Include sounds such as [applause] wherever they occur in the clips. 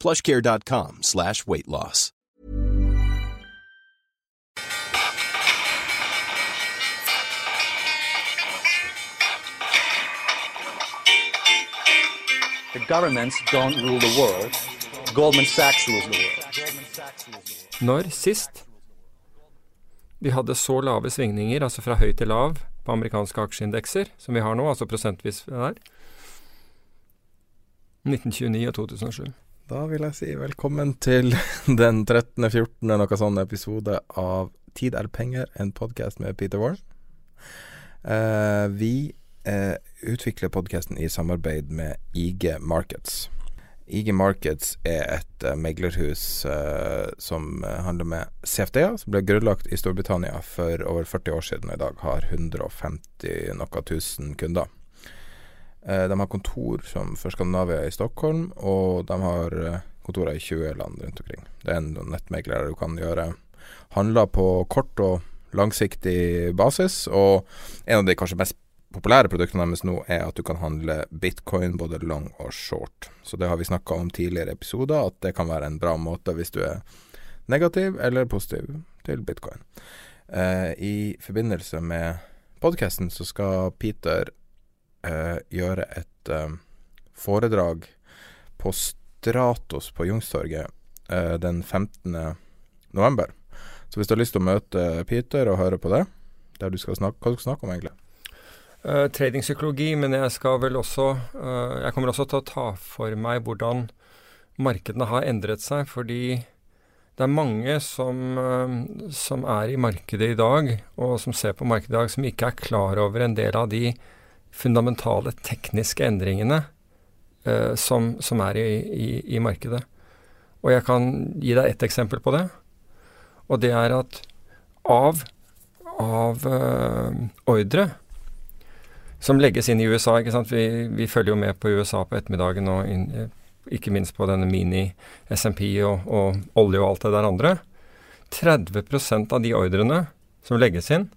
plushcare.com slash weight loss. The governments don't rule the world. Goldman Sachs rules the world. Når sist vi hadde så lave svingninger, altså fra høy til lav, på amerikanske aksjeindekser, som vi har nå, altså prosentvis der 1929 og 2007. Da vil jeg si velkommen til [laughs] den 13., 14., noe sånn episode av Tid er penger, en podkast med Peter Warren. Eh, vi eh, utvikler podkasten i samarbeid med IG Markets. IG Markets er et eh, meglerhus eh, som handler med CFD-er, som ble grunnlagt i Storbritannia for over 40 år siden, og i dag har 150 noe tusen kunder. Eh, de har kontor som for Skandinavia i Stockholm, og de har eh, kontorer i 20 land rundt omkring. Det er en nettmegler du kan gjøre handler på kort og langsiktig basis, og en av de kanskje mest populære produktene deres nå er at du kan handle bitcoin både long og short. Så det har vi snakka om tidligere episoder, at det kan være en bra måte hvis du er negativ eller positiv til bitcoin. Eh, I forbindelse med podkasten så skal Peter eh, gjøre et eh, foredrag på Stratos på Jungstorget eh, den 15. november. Så hvis du har lyst til å møte Peter og høre på det, der du skal snakke, hva du skal snakke om egentlig? Uh, tradingpsykologi, men jeg skal vel også uh, Jeg kommer også til å ta for meg hvordan markedene har endret seg, fordi det er mange som, uh, som er i markedet i dag, og som ser på markedet i dag, som ikke er klar over en del av de fundamentale tekniske endringene som, som, er i, i, i markedet. Og jeg kan gi deg ett eksempel på det. Og det er at av, av uh, ordre som legges inn i USA? Vi, vi, følger jo med på USA på ettermiddagen, og inn, ikke minst på denne mini-SMP og, og, olje og alt det der andre. 30% av de ordrene som legges inn,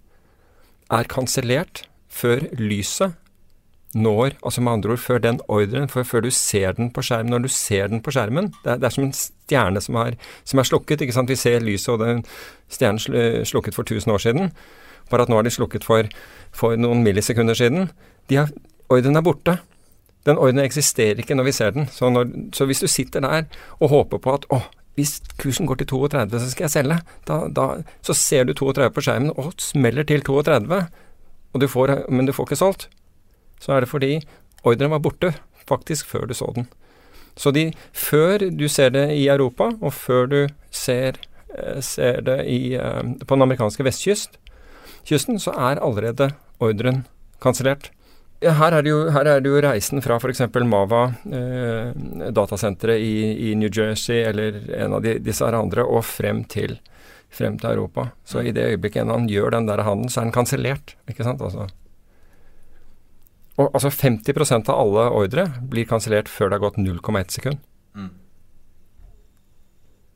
er kansellert før lyset når Altså med andre ord før den ordren, før, du ser den på skjermen. Når du ser den på skjermen Det er, det er som en stjerne som er, som er, slukket. ikke sant? Vi ser lyset, og den stjernen slukket for 1000 år siden. Bare at nå er de slukket for, for noen millisekunder siden. De har, ordren er borte. Den ordren eksisterer ikke når vi ser den. Så, når, så hvis du sitter der og håper på at å, hvis kursen går til 32, så skal jeg selge, da, da, så ser du 32 på skjermen og smeller til 32, du får, men du får ikke solgt så er det fordi ordren var borte faktisk før du så den. Så de, før du ser det i Europa, og før du ser, eh, ser det i, eh, på den amerikanske vestkysten, så er allerede ordren kansellert. Her er, jo, her er det jo reisen fra f.eks. Mava, eh, datasenteret i, i, New Jersey, eller en av de, disse andre, og frem til, frem til Europa. Så i det øyeblikket han gjør den der handelen, så er den kansellert. Ikke sant? Altså. Og altså 50% av alle ordre blir kansellert før det har gått 0,1 sekund. Mm.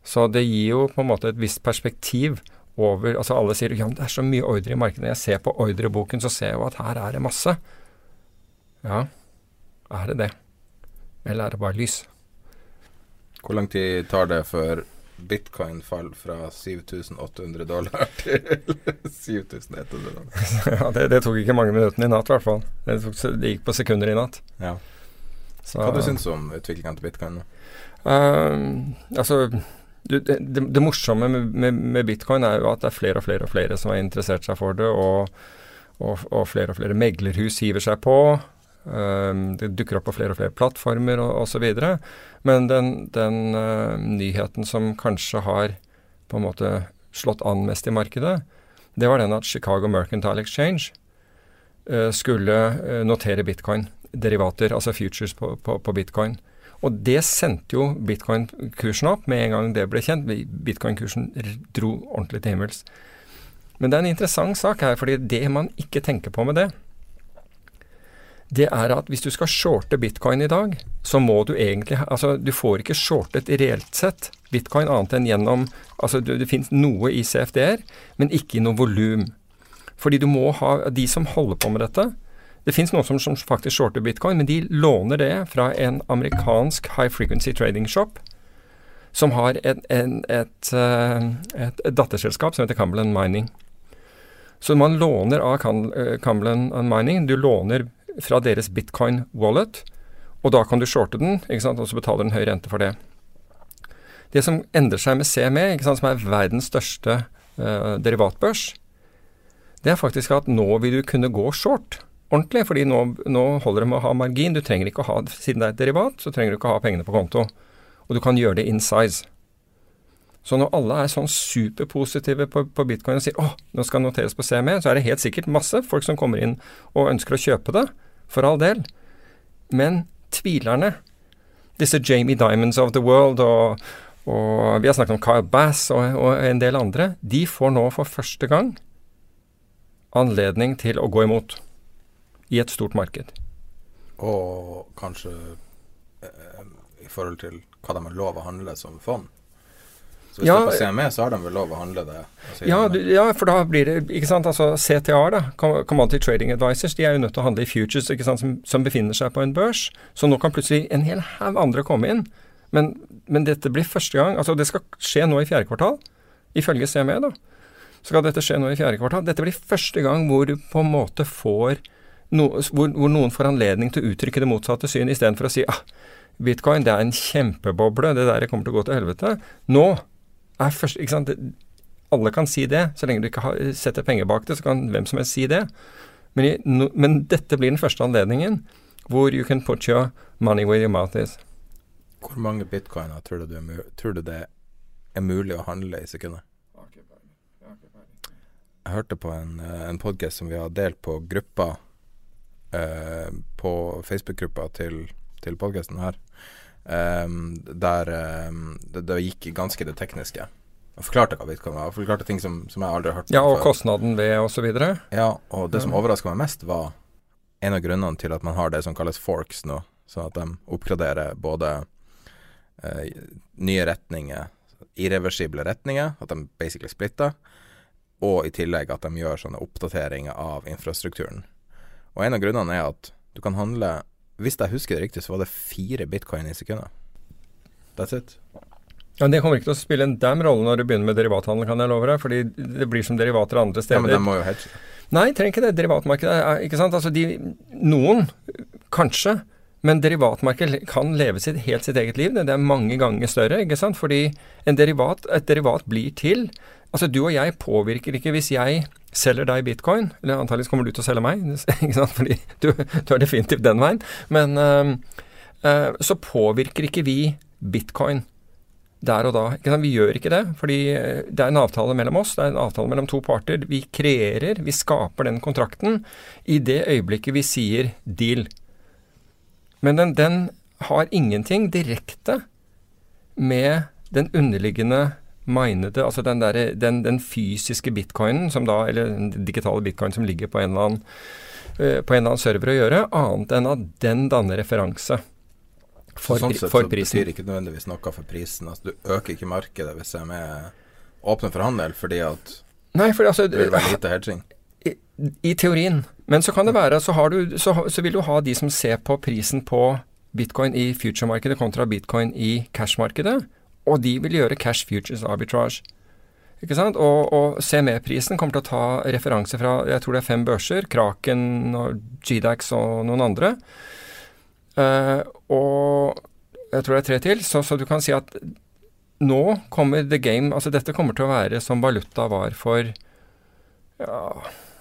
Så det gir jo på en måte et visst perspektiv over Altså alle sier ja, men det er så mye ordre i markedet. Jeg ser på ordreboken, så ser jeg jo at her er det masse. Ja, er det det? Eller er det bare lys? Hvor lang tid tar det før bitcoin faller fra 7800 dollar til [laughs] 7100 dollar. ja, det, det, tok ikke mange minuttene i natt, i hvert fall. Det, det, gikk på sekunder i natt. Ja. Så, Hva du syns du om utviklingen til bitcoin? Uh, altså, du, det, det, morsomme med, med, med, bitcoin er jo at det er flere og flere og flere som har interessert seg for det, og, og, og flere og flere meglerhus hiver seg på. Um, det dukker opp på flere og flere plattformer osv. Men den, den uh, nyheten som kanskje har på en måte slått an mest i markedet, det var den at Chicago Mercantile Exchange uh, skulle uh, notere bitcoin-derivater, altså futures på, på, på bitcoin. Og det sendte jo bitcoin-kursen opp med en gang det ble kjent. Bitcoin-kursen dro ordentlig til himmels. Men det er en interessant sak her, fordi det man ikke tenker på med det, det er at hvis du skal shorte bitcoin i dag, så må du egentlig Altså, du får ikke shortet reelt sett bitcoin annet enn gjennom Altså, det, det finnes noe i CFD-er, men ikke i noe volum. Fordi du må ha De som holder på med dette, det fins noen som, som, faktisk shorter bitcoin, men de låner det fra en amerikansk high frequency trading shop som har et, en, et, eh, et, et datterselskap som heter Cumberland Mining. Så man låner av eh, Cumberland Mining. Du låner fra deres bitcoin wallet, og da kan du shorte den, og så betaler den høy rente for det. Det som endrer seg med CME, sant, som er verdens største uh, derivatbørs, det er faktisk at nå vil du kunne gå short ordentlig, fordi nå, nå holder det med å ha margin. Du trenger ikke å ha, Siden det er et derivat, så trenger du ikke å ha pengene på konto. Og du kan gjøre det in size. Så når alle er sånn superpositive på, på bitcoin og sier å, nå skal det noteres på CME, så er det helt sikkert masse folk som kommer inn og ønsker å kjøpe det, for all del. Men tvilerne, disse Jamie Diamonds of the world og, og vi har snakket om Kyle Bass og, og en del andre, de får nå for første gang anledning til å gå imot i et stort marked. Og kanskje eh, i forhold til hva de har lov å handle som fond? Så hvis ja, er på CME, så har de vel lov å handle det? Ja, ja, for da blir det ikke sant, altså CTA, da, Commodity Trading Advisors, de er jo nødt til å handle i futures ikke sant, som, som befinner seg på en børs. Så nå kan plutselig en hel haug andre komme inn. Men, men, dette blir første gang altså Det skal skje nå i fjerde kvartal, ifølge CME. da, så skal dette skje nå i fjerde kvartal. Dette blir første gang hvor du på en måte får no, hvor, hvor, noen får anledning til å uttrykke det motsatte syn, istedenfor å si ah, bitcoin det er en kjempeboble, det der kommer til å gå til helvete. Nå er først, ikke sant, Alle kan si det, så lenge du ikke har, setter penger bak det, så kan hvem som helst si det. Men, no, men dette blir den første anledningen hvor you can put your money where your mouth is. Hvor mange bitcoiner tror du, tror du det er mulig å handle i sekundet? Jeg hørte på en, eh, en podkast som vi har delt på gruppa eh, på Facebook-gruppa til, til podkasten her, der um, det, det, gikk ganske det tekniske. Og forklarte hva bitcoin var. Forklarte ting som, som jeg aldri har hørt om Ja, og før. kostnaden ved osv. Ja, og det som overraska meg mest, var en av grunnene til at man har det som kalles forks nå. Sånn at de oppgraderer både eh, nye retninger, irreversible retninger, at de basically splitter, og i tillegg at de gjør sånne oppdateringer av infrastrukturen. Og en av grunnene er at du kan handle Hvis jeg husker det riktig, så var det fire bitcoin i sekundet. That's it. Ja, Det kommer ikke til å spille en damn rolle når du begynner med derivathandel, kan jeg love deg. Fordi det blir som derivater andre steder. Ja, Men de må jo hedge. Nei, trenger ikke det. Derivatmarkedet er ikke sant. Altså de, noen, kanskje. Men derivatmarkedet kan leve sitt, helt sitt eget liv. Det er mange ganger større. ikke sant? Fordi derivat, et derivat blir til. Altså, du og jeg påvirker ikke hvis jeg selger deg bitcoin, eller antakeligvis kommer du til å selge meg, [laughs] ikke sant? fordi du, du er definitivt den veien, men uh, uh, så påvirker ikke vi bitcoin der og da. Vi gjør ikke det, fordi øh, det er en avtale mellom oss, det er en avtale mellom to parter. Vi kreerer, vi skaper den kontrakten i det øyeblikket vi sier deal. Men den, den har ingenting direkte med den underliggende minede, altså den, der, den, den, fysiske bitcoinen, som da, eller den digitale bitcoin som ligger på en eller annen, uh, på en eller annen server å gjøre, annet enn at den danner referanse for, sånn sett for så prisen. betyr ikke nødvendigvis noe for prisen. Altså, du øker ikke markedet hvis de er åpne for handel, fordi at Nei, for altså, det vil være lite hedging. I, I, teorien. Men så kan det være, så, du, så, så vil du ha de som ser på prisen på bitcoin i future-markedet kontra bitcoin i cash-markedet og de vil gjøre cash futures arbitrage. Ikke sant? Og, og CME-prisen kommer til å ta referanse fra jeg tror det er fem børser, Kraken og GDAX og noen andre. Uh, og jeg tror det er tre til. Så, så, du kan si at nå kommer the game Altså dette kommer til å være som valuta var for ja,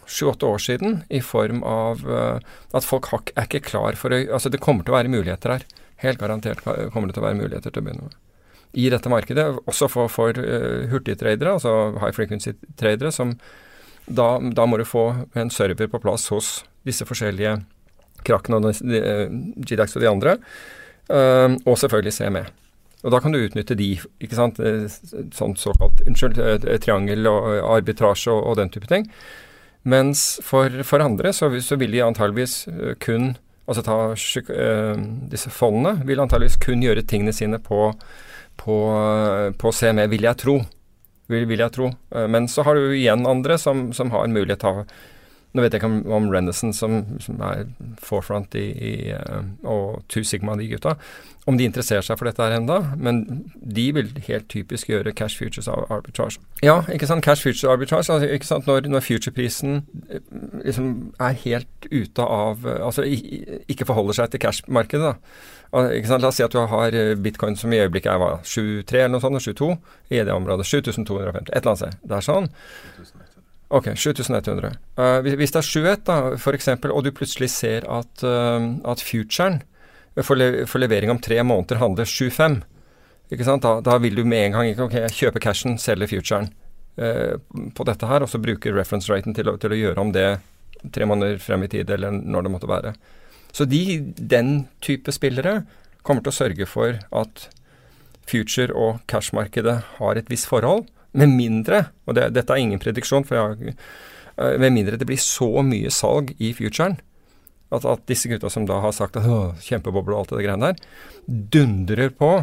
sju-åtte år siden, i form av uh, at folk har, er ikke klar for å Altså det kommer til å være muligheter her. Helt garantert kommer det til å være muligheter til å begynne med. I dette markedet, også for, for uh, hurtigtradere, altså high frequency-tradere, som da, da, må du få en server på plass hos disse forskjellige krakkene og uh, GDAX og de andre, uh, og selvfølgelig CME. Og da kan du utnytte de, ikke sant, sånn såkalt unnskyld, triangel og arbitrasje og, og den type ting. Mens for, for andre så, så, vil de antageligvis kun Altså ta disse fondene vil antageligvis kun gjøre tingene sine på, på, på CME, vil jeg tro. Vil, vil jeg tro. Uh, men så har du igjen andre som, som har mulighet til å nå vet jeg ikke om, om Renison, som, som, er forefront i, i uh, og Two Sigma, de gutta, om de interesserer seg for dette her enda, men de vil helt typisk gjøre cash futures arbitrage. Ja, ikke sant. Cash futures arbitrage, altså, ikke sant? Når, når future-prisen eh, liksom er helt ute av Altså ikke forholder seg til cash-markedet, da. Ikke sant? La oss si at du har eh, bitcoin som i øyeblikket er 7,3 eller noe sånt, og 7,2 i det området. 7250, et eller annet sted. Det er sånn. Ok, 7100. Uh, hvis det er 7-1, da, f.eks., og du plutselig ser at, uh, at futuren for, le for, levering om tre måneder handler 75, ikke sant? da, da, vil du med en gang ikke ok, kjøpe cashen, selge futuren uh, på dette her, og så bruke reference raten til, til, å gjøre om det tre måneder frem i tid, eller når det måtte være. Så de, den type spillere kommer til å sørge for at future- og cash-markedet har et visst forhold med mindre, og det, dette er ingen prediksjon, for jeg, uh, med mindre det blir så mye salg i futuren at, at disse gutta som da har sagt at kjempeboble og alt det greiene der, dundrer på.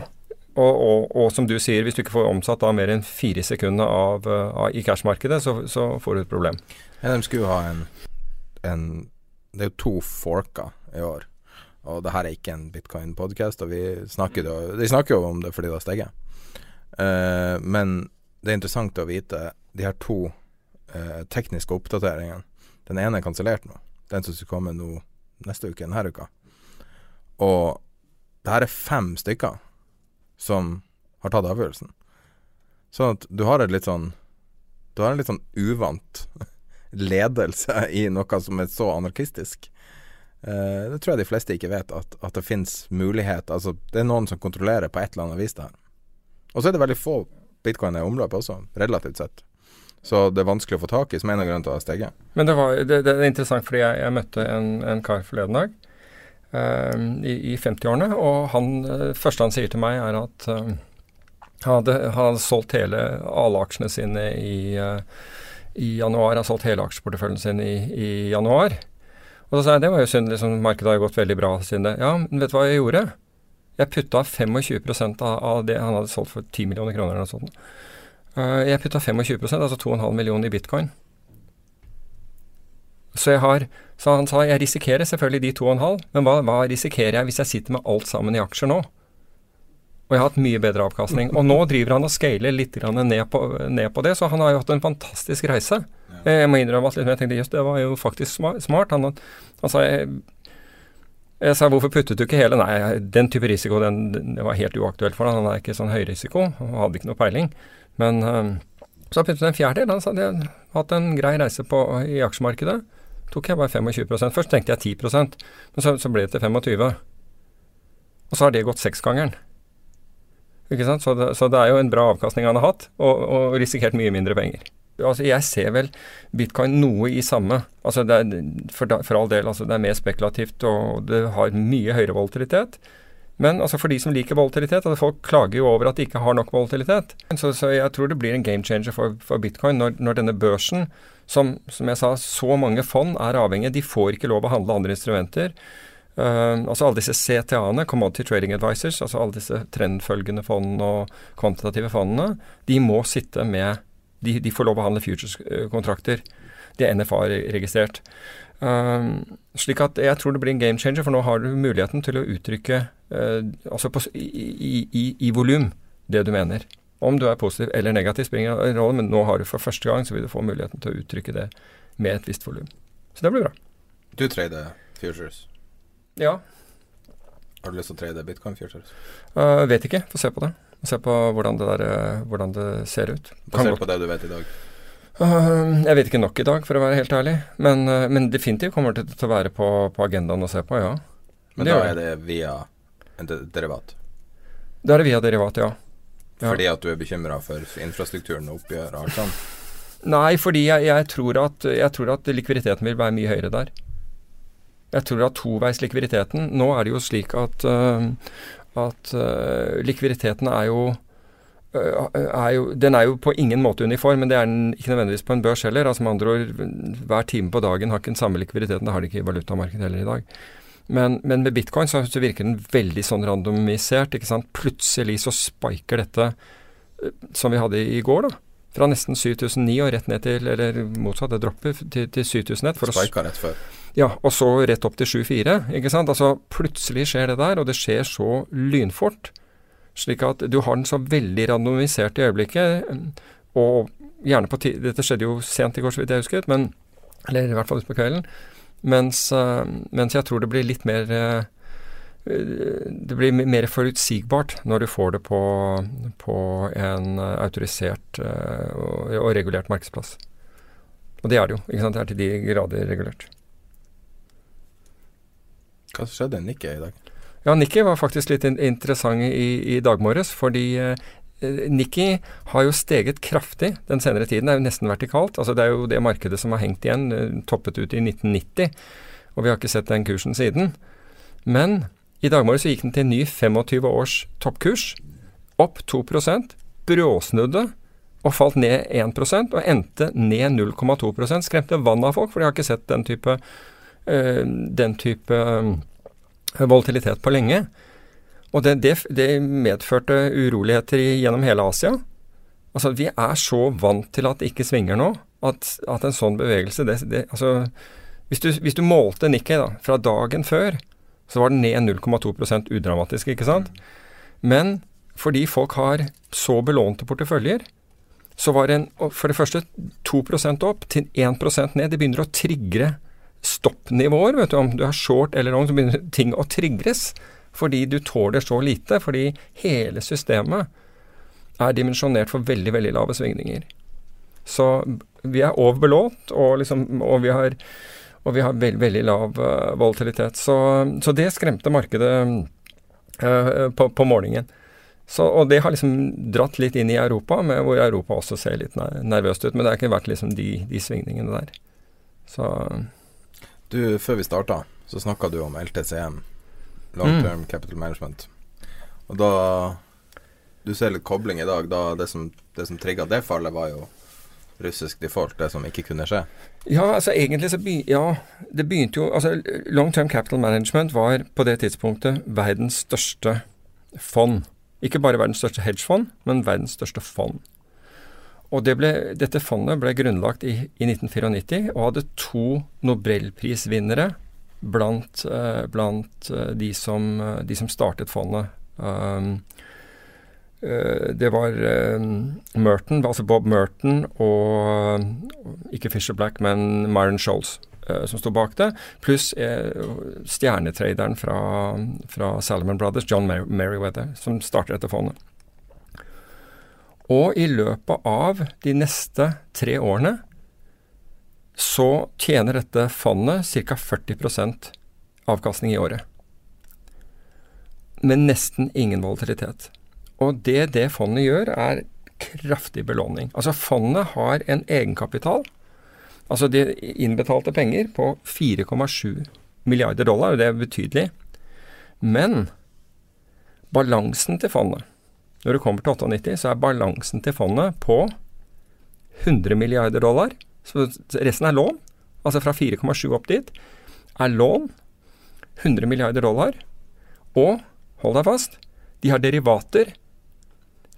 Og, og, og, som du sier, hvis du ikke får omsatt da mer enn fire sekunder av, av, i cash-markedet, så, så, får du et problem. Ja, de skulle ha en, en Det er jo to forker i år. Og det her er ikke en bitcoin-podkast, og vi snakker, vi snakker jo om det fordi det har steget. Uh, men det er interessant å vite de her to eh, tekniske oppdateringene. Den ene er kansellert nå. Den som skal komme nå neste uke, denne uka. Og det her er fem stykker som har tatt avgjørelsen. Sånn at du har et litt sånn Du har en litt sånn uvant [laughs] ledelse i noe som er så anarkistisk. Eh, det tror jeg de fleste ikke vet, at, at det finnes mulighet Altså, det er noen som kontrollerer på et eller annet vis det her. Og så er det veldig få bitcoin er i omløp også, relativt sett. Så det er vanskelig å få tak i, som en av grunnene til å ha steget. Men det, var, det, det, er interessant, fordi jeg, jeg møtte en, en, kar forleden dag uh, i, i 50-årene, og han, det første han sier til meg, er at uh, han, hadde, hadde, solgt hele alle aksjene sine i, i januar. Har solgt hele aksjeporteføljen sin i, i, januar. Og så sa jeg det var jo synd, liksom, markedet har gått veldig bra siden det. Ja, men vet du hva jeg gjorde? Jeg putta 25% av det han hadde solgt for 10 millioner kroner eller noe sånt. Uh, jeg putta 25% altså 2,5 millioner i bitcoin. Så jeg har Så han sa jeg risikerer selvfølgelig de 2,5, men hva, hva risikerer jeg hvis jeg sitter med alt sammen i aksjer nå? Og jeg har hatt mye bedre avkastning. Og nå driver han og scaler litt ned på, ned på, det, så han har jo hatt en fantastisk reise. Jeg må innrømme at jeg tenkte jøss, det var jo faktisk smart. Han, han sa jeg jeg sa hvorfor puttet du ikke hele? Nei, den type risiko den, det var helt uaktuelt for ham. Han er ikke sånn høyrisiko, hadde ikke noe peiling. Men øh, så puttet jeg en fjerdedel. Han sa de hadde hatt en grei reise på, i aksjemarkedet. Tok jeg bare 25% Først tenkte jeg 10% men så, så ble det til 25 Og så har det gått seksgangeren. Ikke sant? Så det, så det, er jo en bra avkastning han har hatt, og, og risikert mye mindre penger altså Jeg ser vel bitcoin noe i samme. Altså det er, for, for, all del, altså det er mer spekulativt og det har mye høyere volatilitet. Men altså for de som liker volatilitet, altså folk klager jo over at de ikke har nok volatilitet. Så, så jeg tror det blir en game changer for, for bitcoin når, når, denne børsen, som, som jeg sa, så mange fond er avhengig, de får ikke lov å handle andre instrumenter. Uh, altså alle disse CTA-ene, Commodity Trading Advisors, altså alle disse trendfølgende fondene og kvantitative fondene, de må sitte med de, de får lov å handle futures-kontrakter. De er NFA-registrert. Um, slik at jeg tror det blir en game changer, for nå har du muligheten til å uttrykke uh, altså på, i, i, i volum det du mener. Om du er positiv eller negativ, springer en rolle, men nå har du for første gang så vil du få muligheten til å uttrykke det med et visst volum. Så det blir bra. Du trader futures? Ja. Har du lyst til å trade bitcoin futures? Uh, vet ikke. Få se på det. Se på hvordan det, der, eh, hvordan det ser ut. Basert på det du vet i dag? Uh, jeg vet ikke nok i dag, for å være helt ærlig. Men, uh, men definitivt kommer det til å være på, på agendaen å se på, ja. Men Det da er det via en derivat? Da er det via derivat, ja. Ja. Fordi at du er bekymra for infrastrukturen og oppgjøret og alt sånt? Nei, fordi jeg, jeg, tror at, jeg tror at likviditeten vil være mye høyere der. Jeg tror at toveislikviditeten Nå er det jo slik at, øh, at øh, likviditeten er jo, øh, er jo Den er jo på ingen måte uniform, men det er den ikke nødvendigvis på en børs heller. Altså med andre ord, hver time på dagen har ikke den samme likviditeten. Det har de ikke i valutamarkedet heller i dag. Men, men med bitcoin så, virker den veldig sånn randomisert. ikke sant? Plutselig så spiker dette, øh, som vi hadde i går, da. Fra nesten 7009 og rett ned til, eller motsatt, det dropper til, til 7001. For Spika rett før. ja, og så rett opp til 7-4. ikke sant? Altså Plutselig skjer det der, og det skjer så lynfort. Slik at du har den så veldig randomisert i øyeblikket. Og gjerne på tid Dette skjedde jo sent i går, så vidt jeg husket, men Eller i hvert fall utpå kvelden. Mens, eh, mens jeg tror det blir litt mer eh, det blir mer forutsigbart når du får det på, på en eh, autorisert eh, og, og regulert markedsplass. Og det er det jo. ikke sant? Det er til de grader regulert. Hva skjedde Nikkei i dag? Ja, Nikki var faktisk litt interessant i, i dag morges, fordi eh, Nikki har jo steget kraftig den senere tiden. Det er jo nesten vertikalt. Altså Det er jo det markedet som har hengt igjen, toppet ut i 1990. Og vi har ikke sett den kursen siden. Men i dag morges gikk den til en ny 25 års toppkurs. Opp 2% bråsnudde og falt ned 1% og endte ned 0,2 Skremte vann av folk, for de har ikke sett den type, øh, den type øh, volatilitet på lenge. Og det, det, det medførte uroligheter gjennom hele Asia. Altså, Vi er så vant til at det ikke svinger nå, at, at en sånn bevegelse det, altså, hvis, du, hvis du målte Nikkei da, fra dagen før, så var den ned 0,2% udramatisk, ikke sant? Men fordi folk har så belånte porteføljer, så var en for det første 2% opp til 1% ned. Det begynner å trigge stoppnivåer. vet du, Om du er short eller long, så begynner ting å trigges. Fordi du tåler så lite. Fordi hele systemet er dimensjonert for veldig, veldig lave svingninger. Så vi er overbelånt, og, liksom, og vi har, og vi har veld, veldig lav uh, volatilitet. Så, så det skremte markedet uh, på, på morgenen. Så, og det har liksom dratt litt inn i Europa, med hvor Europa også ser litt nervøst ut. Men det har ikke vært liksom de, de svingningene der. Så Du, Før vi starta, så snakka du om LTCM, Long Mm. Term Capital Management. Og da Du ser litt kobling i dag. Da det som, det som trigga det fallet, var jo russisk default, det som ikke kunne skje. Ja, altså egentlig så be, Ja, det begynte jo Altså Long Term Capital Management var på det tidspunktet verdens største fond. Ikke bare verdens største hedgefond, men verdens største fond. Og det ble, dette fondet ble grunnlagt i, i 1994 og hadde to nobelprisvinnere blant, eh, blant eh, de, som, eh, de som startet fondet. Um, det var eh, Merton, altså Bob Merton og ikke Fisher Black, men Myron Scholes eh, som sto bak det. Pluss eh, stjernetraderen fra, fra Salomon Brothers, John Mer Merriweather, som starter dette fondet. Og i løpet av de neste tre årene så tjener dette fondet ca. 40% avkastning i året. Med nesten ingen volatilitet. Og det det fondet gjør, er kraftig belåning. Altså fondet har en egenkapital, altså de innbetalte penger, på 4,7 milliarder dollar, og det er betydelig. Men balansen til fondet, når det kommer til 98, så er balansen til fondet på 100 milliarder dollar. Så resten er lån, altså fra 4,7 opp dit, er lån 100 milliarder dollar. Og, hold deg fast, de har derivater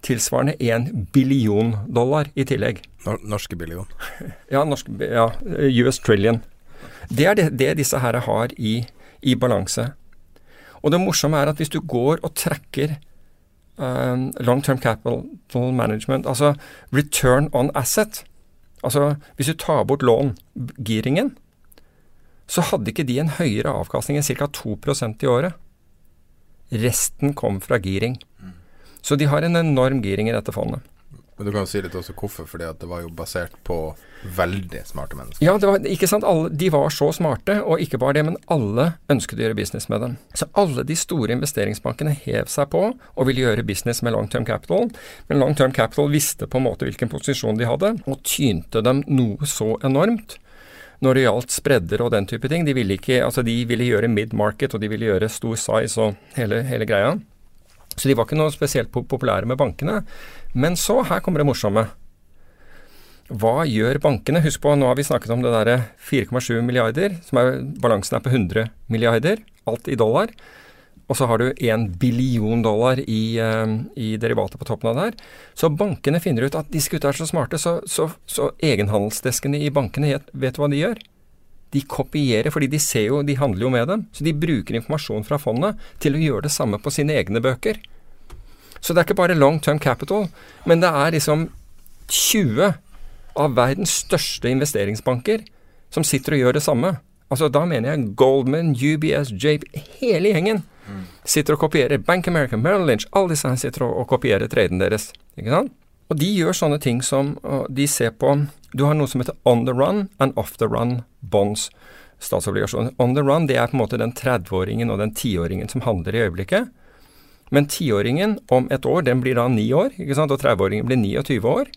tilsvarende 1 billion dollar i tillegg. Norske billion. [laughs] Ja, norske, ja, US trillion. Det er det, det disse her har i, i balanse. Og det morsomme er at hvis du går og tracker um, long term capital management, altså return on asset Altså hvis du tar bort lån, giringen, så hadde ikke de en høyere avkastning enn ca. 2% i året. Resten kom fra giring. Så de har en enorm giring i dette fondet. Men du kan jo si litt også hvorfor, fordi det var jo basert på veldig smarte mennesker. Ja, det var, ikke sant? Alle, de var så smarte, og ikke bare det, men alle ønsket å gjøre business med dem. Så alle de store investeringsbankene hev seg på og ville gjøre business med long term capital. Men long term capital visste på en måte hvilken posisjon de hadde, og tynte dem noe så enormt når det gjaldt spredder og den type ting. De ville, ikke, altså de ville gjøre mid-market, og de ville gjøre stor size og hele, hele greia. Så de var ikke noe spesielt populære med bankene. Men så, her kommer det morsomme. Hva gjør bankene? Husk på, nå har vi snakket om det derre 4,7 milliarder, som er, balansen er på 100 milliarder, alt i dollar. Og så har du 1 billion dollar i, uh, i derivater på toppen av det her. Så bankene finner ut at disse gutta er så smarte, så, så, så egenhandelsdeskene i bankene vet hva de gjør? De kopierer, fordi de ser jo, de handler jo med dem. Så de bruker informasjon fra fondet til å gjøre det samme på sine egne bøker. Så det er ikke bare long term capital, men det er liksom 20 av verdens største investeringsbanker som sitter og gjør det samme. Altså Da mener jeg Goldman, UBS, Jape, hele gjengen sitter og kopierer. Bank America, Merrill Lynch, alle disse her sitter og, og kopierer traden deres. Ikke sant? Og de gjør sånne ting som De ser på Du har noe som heter on the run and off the run bonds. Statsobligasjoner. On the run det er på en måte den 30-åringen og den 10-åringen som handler i øyeblikket. Men 10-åringen om et år, den blir da ni år, ikke sant? og 30-åringen blir 29 år.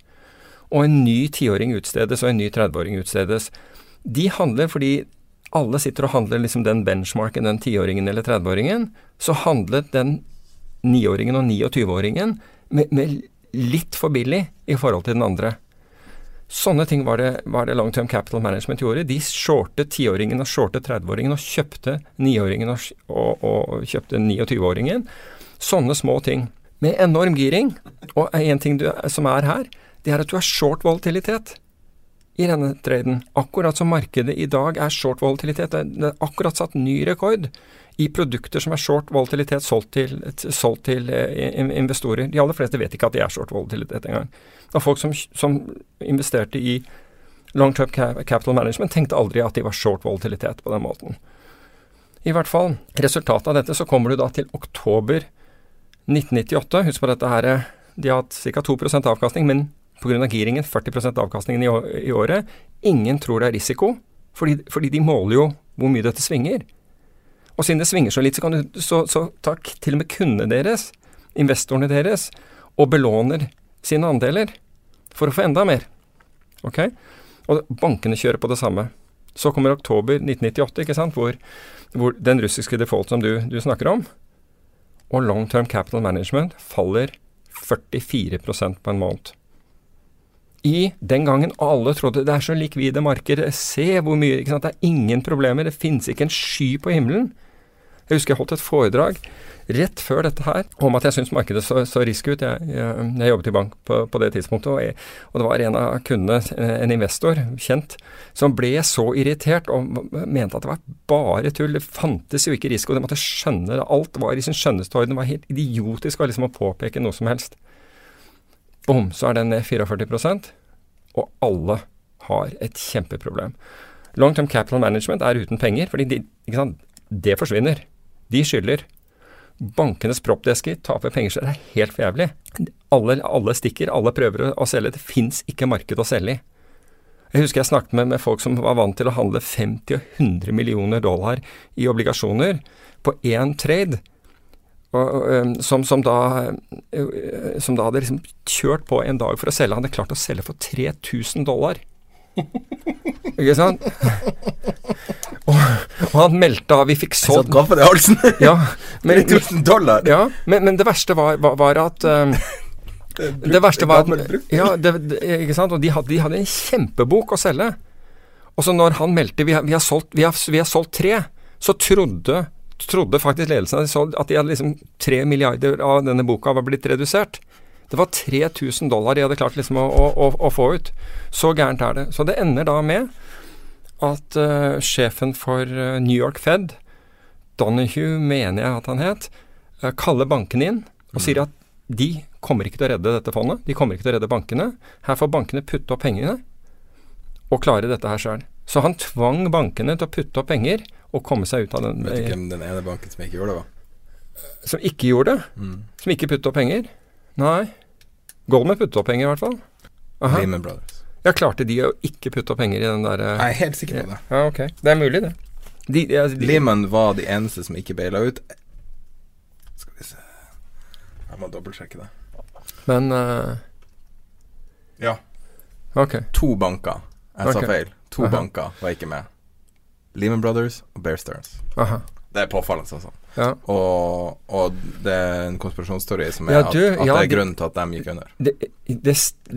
Og en ny 10-åring utstedes, og en ny 30-åring utstedes. De handler fordi alle sitter og handler liksom den benchmarken, den 10-åringen eller 30-åringen. Så handlet den 9-åringen og 29-åringen med, med, litt for billig i forhold til den andre. Sånne ting var det, var det Long Term Capital Management gjorde. De shortet tiåringen og shortet 30-åringen og kjøpte niåringen og, og, og kjøpte 29-åringen. Sånne små ting. Med enorm giring. Og en ting du, som er her, det er at du har short volatilitet i denne traden. Akkurat som markedet i dag er short volatilitet. Det er akkurat satt ny rekord i produkter som er short volatilitet solgt til, solgt til eh, investorer. De aller fleste vet ikke at de er short volatilitet engang. Og folk som, som investerte i long term capital management, tenkte aldri at de var short volatilitet på den måten. I hvert fall, resultatet av dette, så kommer du da til oktober 1998, husk på dette her, de har hatt ca. 2% avkastning, men pga. giringen 40% avkastningen i, året. Ingen tror det er risiko, fordi, fordi, de måler jo hvor mye dette svinger. Og siden det svinger så litt, så, kan du, så, så tar til og med kundene deres, investorene deres, og belåner sine andeler for å få enda mer. Ok? Og bankene kjører på det samme. Så kommer oktober 1998, ikke sant, hvor, hvor den russiske default som du, du snakker om, og long term capital management faller 44 på en måned. I den gangen alle trodde det er så likvide markeder, se hvor mye ikke sant? Det er ingen problemer, det finnes ikke en sky på himmelen. Jeg husker jeg holdt et foredrag rett før dette her om at jeg syntes markedet så, så risky ut. Jeg, jeg, jeg, jobbet i bank på, på det tidspunktet, og, jeg, og, det var en av kundene, en investor, kjent, som ble så irritert og mente at det var bare tull. Det fantes jo ikke risiko, de måtte skjønne det. Alt var i sin skjønneste orden. Det var helt idiotisk liksom å påpeke noe som helst. Bom, så er den ned 44% og alle har et kjempeproblem. Long term capital management er uten penger, fordi de, det forsvinner. De skylder. Bankenes proppdesker taper penger så det er helt for jævlig. Alle, alle, stikker, alle prøver å selge. Det fins ikke marked å selge i. Jeg husker jeg snakket med, med, folk som var vant til å handle 50 og 100 millioner dollar i obligasjoner på én trade. Og, som, som, da, som da hadde liksom kjørt på en dag for å selge. Han hadde klart å selge for 3000 dollar. Ikke sant? Og, og, han meldte av Vi fikk solgt Gaffen i halsen! ja, [laughs] men, 1000 dollar! Ja, men, men, det verste var, var, var at [laughs] um, Det verste var at Ja, det, det, ikke sant? Og de hadde, de hadde, en kjempebok å selge. Og så når han meldte vi har, vi har, solgt, vi har, vi har solgt tre, så trodde, trodde faktisk ledelsen at de hadde liksom tre milliarder av denne boka var blitt redusert. Det var 3000 dollar de hadde klart liksom å, å, å, få ut. Så gærent er det. Så det ender da med at uh, sjefen for uh, New York Fed, Donahue mener jeg at han het, uh, kaller bankene inn og mm. sier at de kommer ikke til å redde dette fondet. De kommer ikke til å redde bankene. Her får bankene putte opp pengene og klare dette her sjøl. Så han tvang bankene til å putte opp penger og komme seg ut av den Vet du hvem den ene banken som ikke gjorde det, var? Som ikke gjorde det? Mm. Som ikke puttet opp penger? Nei. Goldman puttet opp penger, i hvert fall. Aha. Lehman Brothers. Ja, klarte de å ikke putte penger i den derre Jeg er helt sikker på det. Ja, ok. Det er mulig, det. De, de, de, Lehman var de eneste som ikke baila ut. Skal vi se Jeg må dobbeltsjekke det. men uh, Ja. Ok. To banker. Jeg sa Ok. feil. To Aha. banker var ikke med. Lehman Brothers og Bear Stearns. Aha. Det er påfallende, altså. Ja. Og, og det er en konspirasjonsteori som er Ja, at, du, at ja, det er grunnen til at de gikk under. Det, det,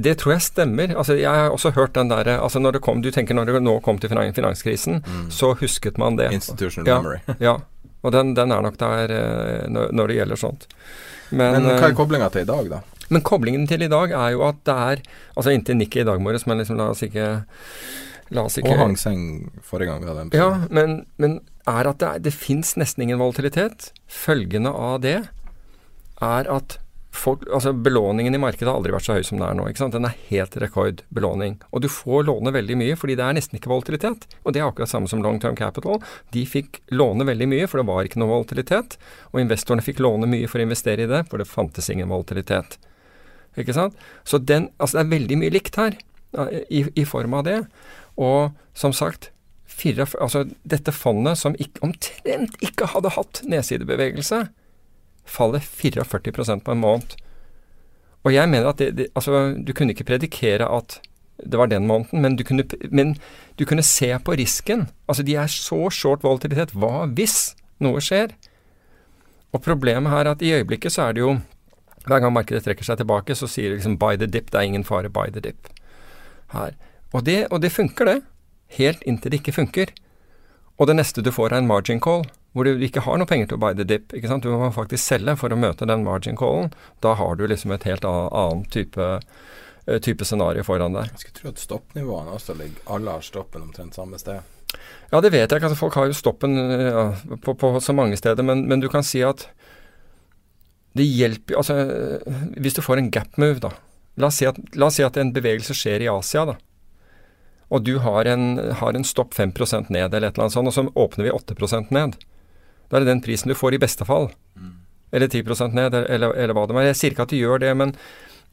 det tror jeg stemmer. Altså, jeg har også hørt den derre altså når det kom, Du tenker når det nå kom til finanskrisen, finanskrisen, så husket man det. Institutional Ja. memory. [laughs] Ja. Og den, den er nok der eh, når, det gjelder sånt. Men, Men hva eh, er koblinga til i dag, da? Men koblingen til i dag er jo at det er Altså inntil nikket i dag morges, men liksom la oss ikke ikke Og Hang Seng forrige gang vi hadde en Ja, men, men er at det, er- det fins nesten ingen volatilitet. Følgende av det er at folk, altså belåningen i markedet har aldri vært så høy som den er nå. ikke sant? Den er helt rekordbelåning. Og du får låne veldig mye, fordi det er nesten ikke volatilitet. Og det er akkurat samme som long term capital. De fikk låne veldig mye, for det var ikke noe volatilitet. Og investorene fikk låne mye for å investere i det, for det fantes ingen volatilitet. Ikke sant? Så den, altså det er veldig mye likt her, i, i form av det. Og som sagt, fire, altså dette fondet som ikke, omtrent ikke hadde hatt nedsidebevegelse, faller 44% på en måned. Og jeg mener at det, det, altså, du kunne ikke predikere at det var den måneden, men du, kunne, men du kunne se på risken. Altså de er så short volatilitet. Hva hvis noe skjer? Og problemet her er at i øyeblikket så er det jo Hver gang markedet trekker seg tilbake, så sier det liksom 'buy the dip'. Det er ingen fare, buy the dip. Her. Og det, og det funker, det. Helt inntil det ikke funker. Og det neste du får er en margin call, hvor du ikke har noe penger til å buy the dip. ikke sant? Du må faktisk selge for å møte den margin callen. Da har du liksom et helt annet, type, eh, type scenario foran deg. Jeg skulle tro at stoppnivåene også ligger Alle har stoppen omtrent samme sted. Ja, det vet jeg ikke. Altså, folk har jo stoppen eh, ja, på, på så mange steder, men, men du kan si at det hjelper Altså, eh, hvis du får en gap move, da. La oss si at, la oss si at en bevegelse skjer i Asia, da. Og du har en, har en stopp 5% ned, eller et eller annet sånt, og så åpner vi 8% ned. Da er det den prisen du får i beste fall. Eller 10% ned, eller, eller, hva det var. Jeg sier ikke at de gjør det, men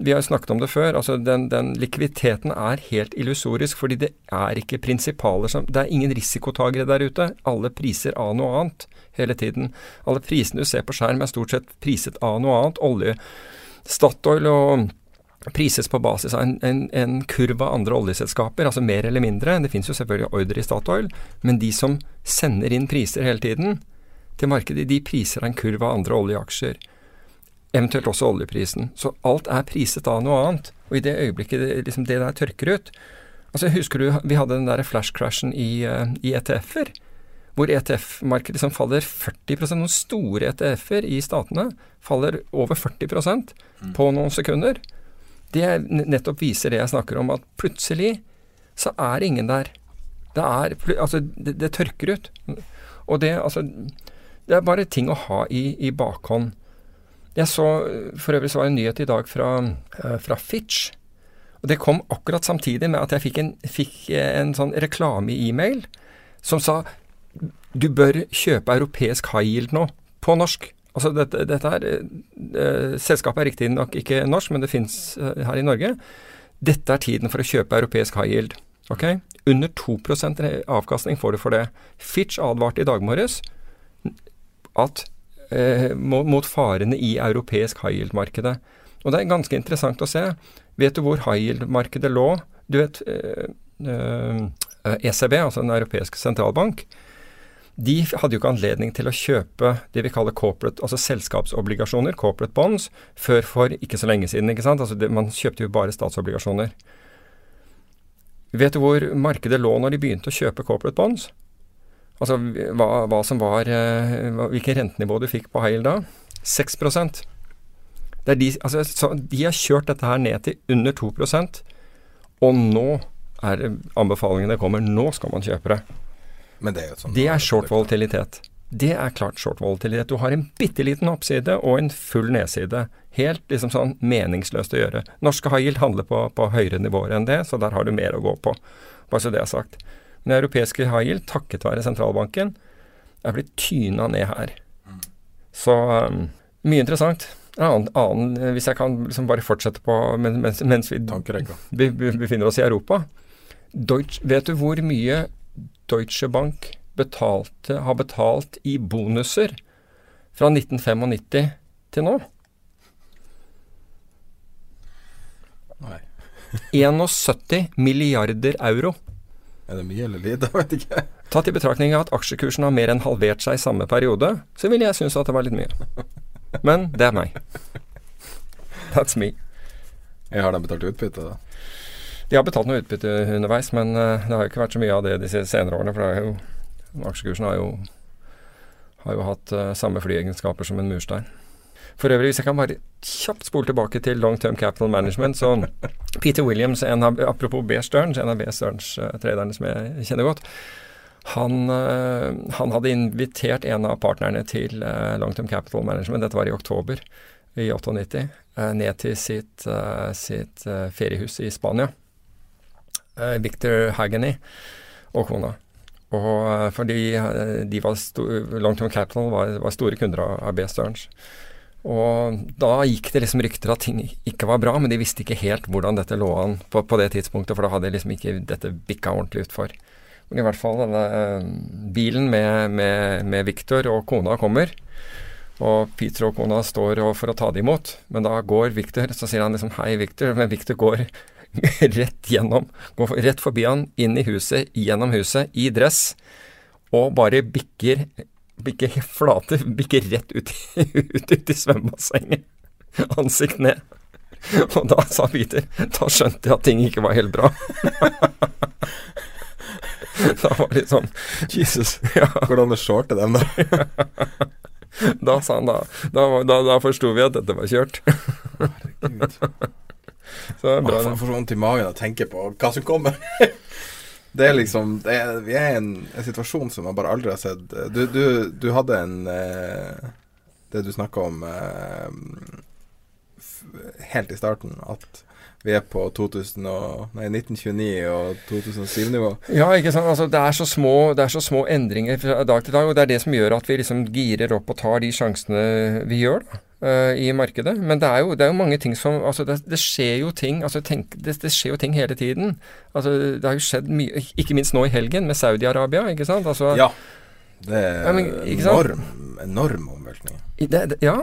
vi har jo snakket om det før. altså Den, den likviditeten er helt illusorisk, fordi det er ikke prinsipaler som Det er ingen risikotagere der ute. Alle priser av noe annet hele tiden. Alle prisene du ser på skjerm er stort sett priset av noe annet. Olje, Statoil og prises på basis av en, en, en kurv av andre oljeselskaper, altså mer eller mindre. Det finnes jo selvfølgelig ordre i Statoil, men de som sender inn priser hele tiden til markedet, de priser av en kurv av andre oljeaksjer. Eventuelt også oljeprisen. Så alt er priset av noe annet. Og i det øyeblikket det, liksom det der tørker ut Altså Husker du vi hadde den der flash-crashen i, eh, i ETF-er? Hvor ETF-markedet liksom faller 40 Noen store ETF-er i statene faller over 40% på noen sekunder. Det nettopp viser det jeg snakker om, at plutselig så er ingen der. Det er Altså, det, det tørker ut. Og det, altså Det er bare ting å ha i, i bakhånd. Jeg så For øvrig så var det en nyhet i dag fra, eh, fra Fitch. Og det kom akkurat samtidig med at jeg fikk en, fikk en sånn reklame i e-mail som sa du bør kjøpe europeisk high yield nå, på norsk. Altså dette, dette er eh, Selskapet er riktignok ikke norsk, men det fins eh, her i Norge. Dette er tiden for å kjøpe europeisk high yield. Okay? Under 2% avkastning får du for det. Fitch advarte i dag morges at eh, mot, farene i europeisk high yield-markedet. Og det er ganske interessant å se. Vet du hvor high yield-markedet lå? Du vet eh, eh, ECB, altså Den europeiske sentralbank, de hadde jo ikke anledning til å kjøpe det vi kaller corporate, altså selskapsobligasjoner, corporate bonds, før for ikke så lenge siden. ikke sant? Altså det, Man kjøpte jo bare statsobligasjoner. Vet du hvor markedet lå når de begynte å kjøpe corporate bonds? Altså hva, hva som var eh, Hvilket rentenivå du fikk på Hail da? 6 det de, altså, så de har kjørt dette her ned til under 2 og nå er anbefalingene kommer. Nå skal man kjøpe det. Men det er jo sånn Det er short volatilitet. Det er klart short volatilitet. Du har en bitte liten oppside og en full nedside. Helt liksom sånn meningsløst å gjøre. Norske high handler på, på høyere nivåer enn det, så der har du mer å gå på. Bare så det er sagt. Men europeiske high takket være sentralbanken, er blitt tyna ned her. Så um, mye interessant. En annen, annen, hvis jeg kan liksom bare fortsette på mens, mens vi befinner oss i Europa. Deutsch, vet du hvor mye Deutsche Bank betalte, har betalt i bonuser fra 1995 til nå? Nei. [laughs] 71 milliarder euro. Er det mye eller lite? [laughs] Jeg vet ikke. Tatt i betraktning av at aksjekursen har mer enn halvert seg i samme periode, så ville jeg synes at det var litt mye. [laughs] Men det er meg. That's me. Jeg har de betalt utbytte, da? De har betalt noe utbytte underveis, men eh, det har jo ikke vært så mye av det de senere årene. For jo, aksjekursen har jo, har jo hatt eh, samme flyegenskaper som en murstein. For øvrig, hvis jeg kan bare kjapt spole tilbake til Long Term Capital Management, så Peter Williams, en av, apropos B. Stearns, en av B. Stearns-traderne som jeg kjenner godt, han, eh, han, hadde invitert en av partnerne til Long Term Capital Management, dette var i oktober i 98, uh, ned til sitt, sitt feriehus i Spania. Victor Hagany og kona. Og fordi de var Long Term Capital var, var, store kunder av, B. Stearns. Og da gikk det liksom rykter at ting ikke var bra, men de visste ikke helt hvordan dette lå an på, på det tidspunktet, for da hadde liksom ikke dette bikka ordentlig utfor. Men i hvert fall denne eh, bilen med, med, med Victor og kona kommer. Og Peter og kona står for å ta det imot. Men da går Victor, så sier han liksom 'hei, Victor', men Victor går [laughs] rett gjennom. Gå rett forbi han, inn i huset, gjennom huset, i dress, og bare bikker bikker [laughs] flate, bikker rett ut, [laughs] ut, ut i svømmebassenget. Ansikt ned. Og da sa Peter Da skjønte jeg at ting ikke var helt bra. da var det sånn Jesus. Ja. Hvordan shorte dem, da? da sa han da Da, da, da forsto vi at dette var kjørt. Herregud. Så det er bra. Jeg får vondt i magen av å tenke på hva som kommer. [laughs] Det er liksom det er, Vi er i en, en, situasjon som man bare aldri har sett. Du, du, du hadde en eh, Det du snakka om eh, helt i starten, at vi er på 2000 og, nei, 1929 og 2007-nivå. Ja, ikke sant. Altså, det, er så små, det er så små endringer fra dag til dag, og det er det som gjør at vi liksom girer opp og tar de sjansene vi gjør da, uh, i markedet. Men det er, jo, det er, jo, mange ting som altså det, det skjer jo ting altså tenk, det, skjer jo ting hele tiden. Altså, det har jo skjedd mye, ikke minst nå i helgen med Saudi-Arabia, ikke sant. Altså, ja. Det er men, enorm, enorm omveltning. ja.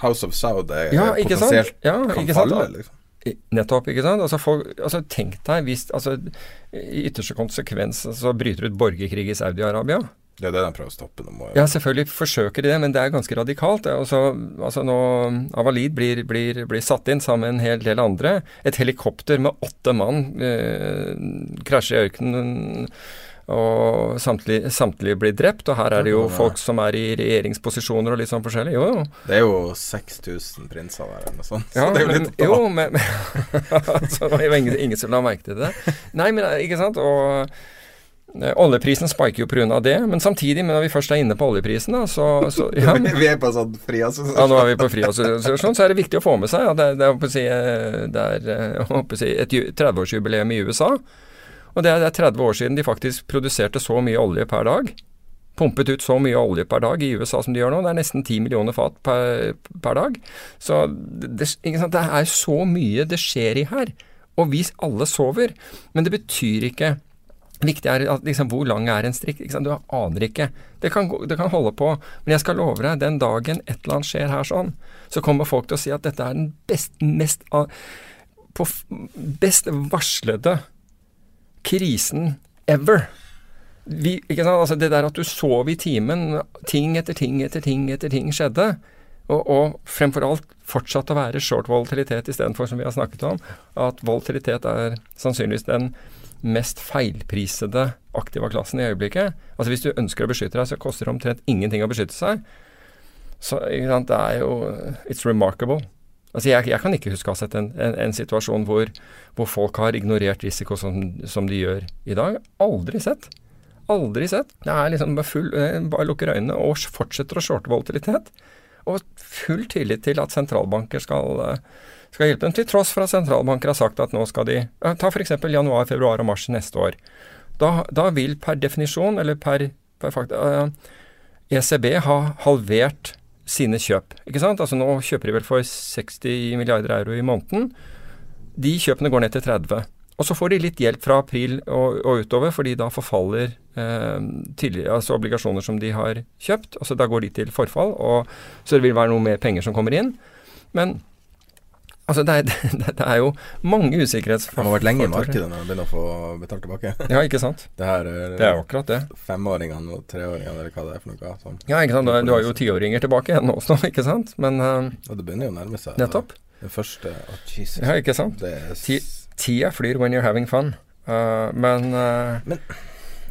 House of Saud er ja, potensielt ja, kan falle, liksom. Nettopp, ikke sant. Altså, folk, altså Tenk deg hvis altså, i ytterste konsekvens så bryter ut borgerkrig i Saudi-Arabia. Det er det de prøver å stoppe nå. Ja, selvfølgelig forsøker de det, men det er ganske radikalt. Også, altså nå, Avalid blir, blir, blir, satt inn sammen med en hel del andre. Et helikopter med åtte mann eh, krasjer i ørkenen og samtlige, samtlige, blir drept. Og her er det jo folk som er i regjeringsposisjoner og litt sånn forskjellig. Jo, jo. Det er jo 6000 prinser der eller noe sånt. Ja, så [laughs] det er jo litt men, Jo, men, men [laughs] Så det var ingen, ingen som la merke til det. Nei, men ikke sant. Og Oljeprisen spiker jo pga. det, men samtidig, men når vi først er inne på oljeprisen, da, så, så [laughs] ja. Vi er på sånn friassosiasjon. Ja, nå er vi på friassosiasjon, så er det viktig å få med seg at det, det, er, det er eh, si, et 30-årsjubileum i USA. Og det er, det er 30 år siden de faktisk produserte så mye olje per dag. Pumpet ut så mye olje per dag i USA som de gjør nå. Det er nesten 10 millioner fat per, per dag. Så det, det, er så mye det skjer i her. Og vi alle sover. Men det betyr ikke Viktig er at liksom, hvor lang er en strikk? Du aner ikke. Det kan, det kan, holde på. Men jeg skal love deg, den dagen et eller annet skjer her sånn, så kommer folk til å si at dette er den best, mest, på, best varslede krisen ever. Vi, altså det der at du sov i timen, ting etter ting etter ting etter ting skjedde. Og, og fremfor alt fortsatt å være short volatilitet istedenfor, som vi har snakket om, at volatilitet er sannsynligvis den mest feilprisede aktiva klassen i øyeblikket. Altså Hvis du ønsker å beskytte deg, så koster det omtrent ingenting å beskytte seg. Så det er jo It's remarkable. Altså jeg, jeg, kan ikke huske å ha sett en, en, en situasjon hvor, hvor, folk har ignorert risiko som, som, de gjør i dag. Aldri sett. Aldri sett. Det er liksom bare full eh, Bare lukker øynene og fortsetter å shorte volatilitet. Og full tillit til at sentralbanker skal, eh, skal hjelpe dem, til tross for at sentralbanker har sagt at nå skal de Ta f.eks. januar, februar og mars neste år. Da, da vil per definisjon, eller per, per fakta, ECB eh, e ha halvert sine kjøp. ikke sant? Altså Nå kjøper de vel for 60 milliarder euro i måneden. De kjøpene går ned til 30. Og så får de litt hjelp fra april og, og utover, fordi da forfaller eh, altså obligasjoner som de har kjøpt. altså Da går de til forfall, og så det vil være noe mer penger som kommer inn. Men altså det er, [laughs] det, det er jo mange usikkerhetsfaktorer. Det har vært lenge i markedet når man begynner å få betalt tilbake. Ja, ikke sant. [laughs] Det her er, Det er jo akkurat det. femåringene og treåringene, eller hva det er for noe. Sånn. Ja, ikke sant. Du, har jo tiåringer tilbake igjen også, [laughs] ikke sant. Men uh, Og det begynner jo å nærme seg. nettopp. Det første Å, Jesus. Ja, ikke sant. Tida flyr when you're having fun. Uh, men, uh, Men-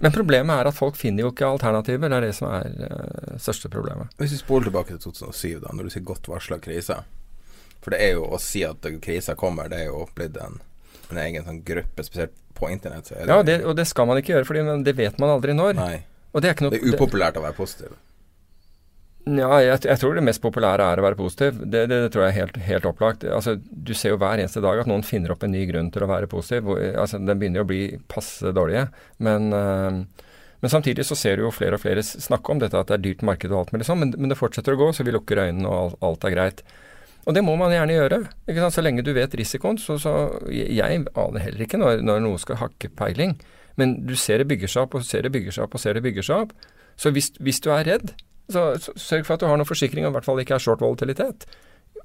men problemet er at folk finner jo ikke alternativer. Det er det som er uh, største problemet. Hvis vi spoler tilbake til 2007, da, når du sier godt varsla krise For det er jo å si at krisa kommer, det er jo blitt en, en egen sånn gruppe, spesielt på internett. Så er det, Ja, det, og det skal man ikke gjøre, for det vet man aldri når. Nei. Og det er noe Det er upopulært å være positiv. Ja, jeg, jeg tror det mest populære er å være positiv. Det, det, det tror jeg er helt, helt opplagt. Altså, du ser jo hver eneste dag at noen finner opp en ny grunn til å være positiv. Hvor, altså, den begynner jo å bli passe dårlige. Men, øh, men samtidig så ser du jo flere og flere snakke om dette at det er dyrt marked og alt mulig sånn, men, men det fortsetter å gå, så vi lukker øynene og alt, alt er greit. Og det må man gjerne gjøre. ikke sant? Så lenge du vet risikoen. Så, så jeg aner heller ikke når, når noe skal hakke peiling. Men du ser det bygger seg opp, og ser det bygger seg opp, og ser det bygger seg opp. Så hvis, hvis du er redd, så, så sørg for at du har noen forsikring, og i hvert fall ikke er short volatilitet.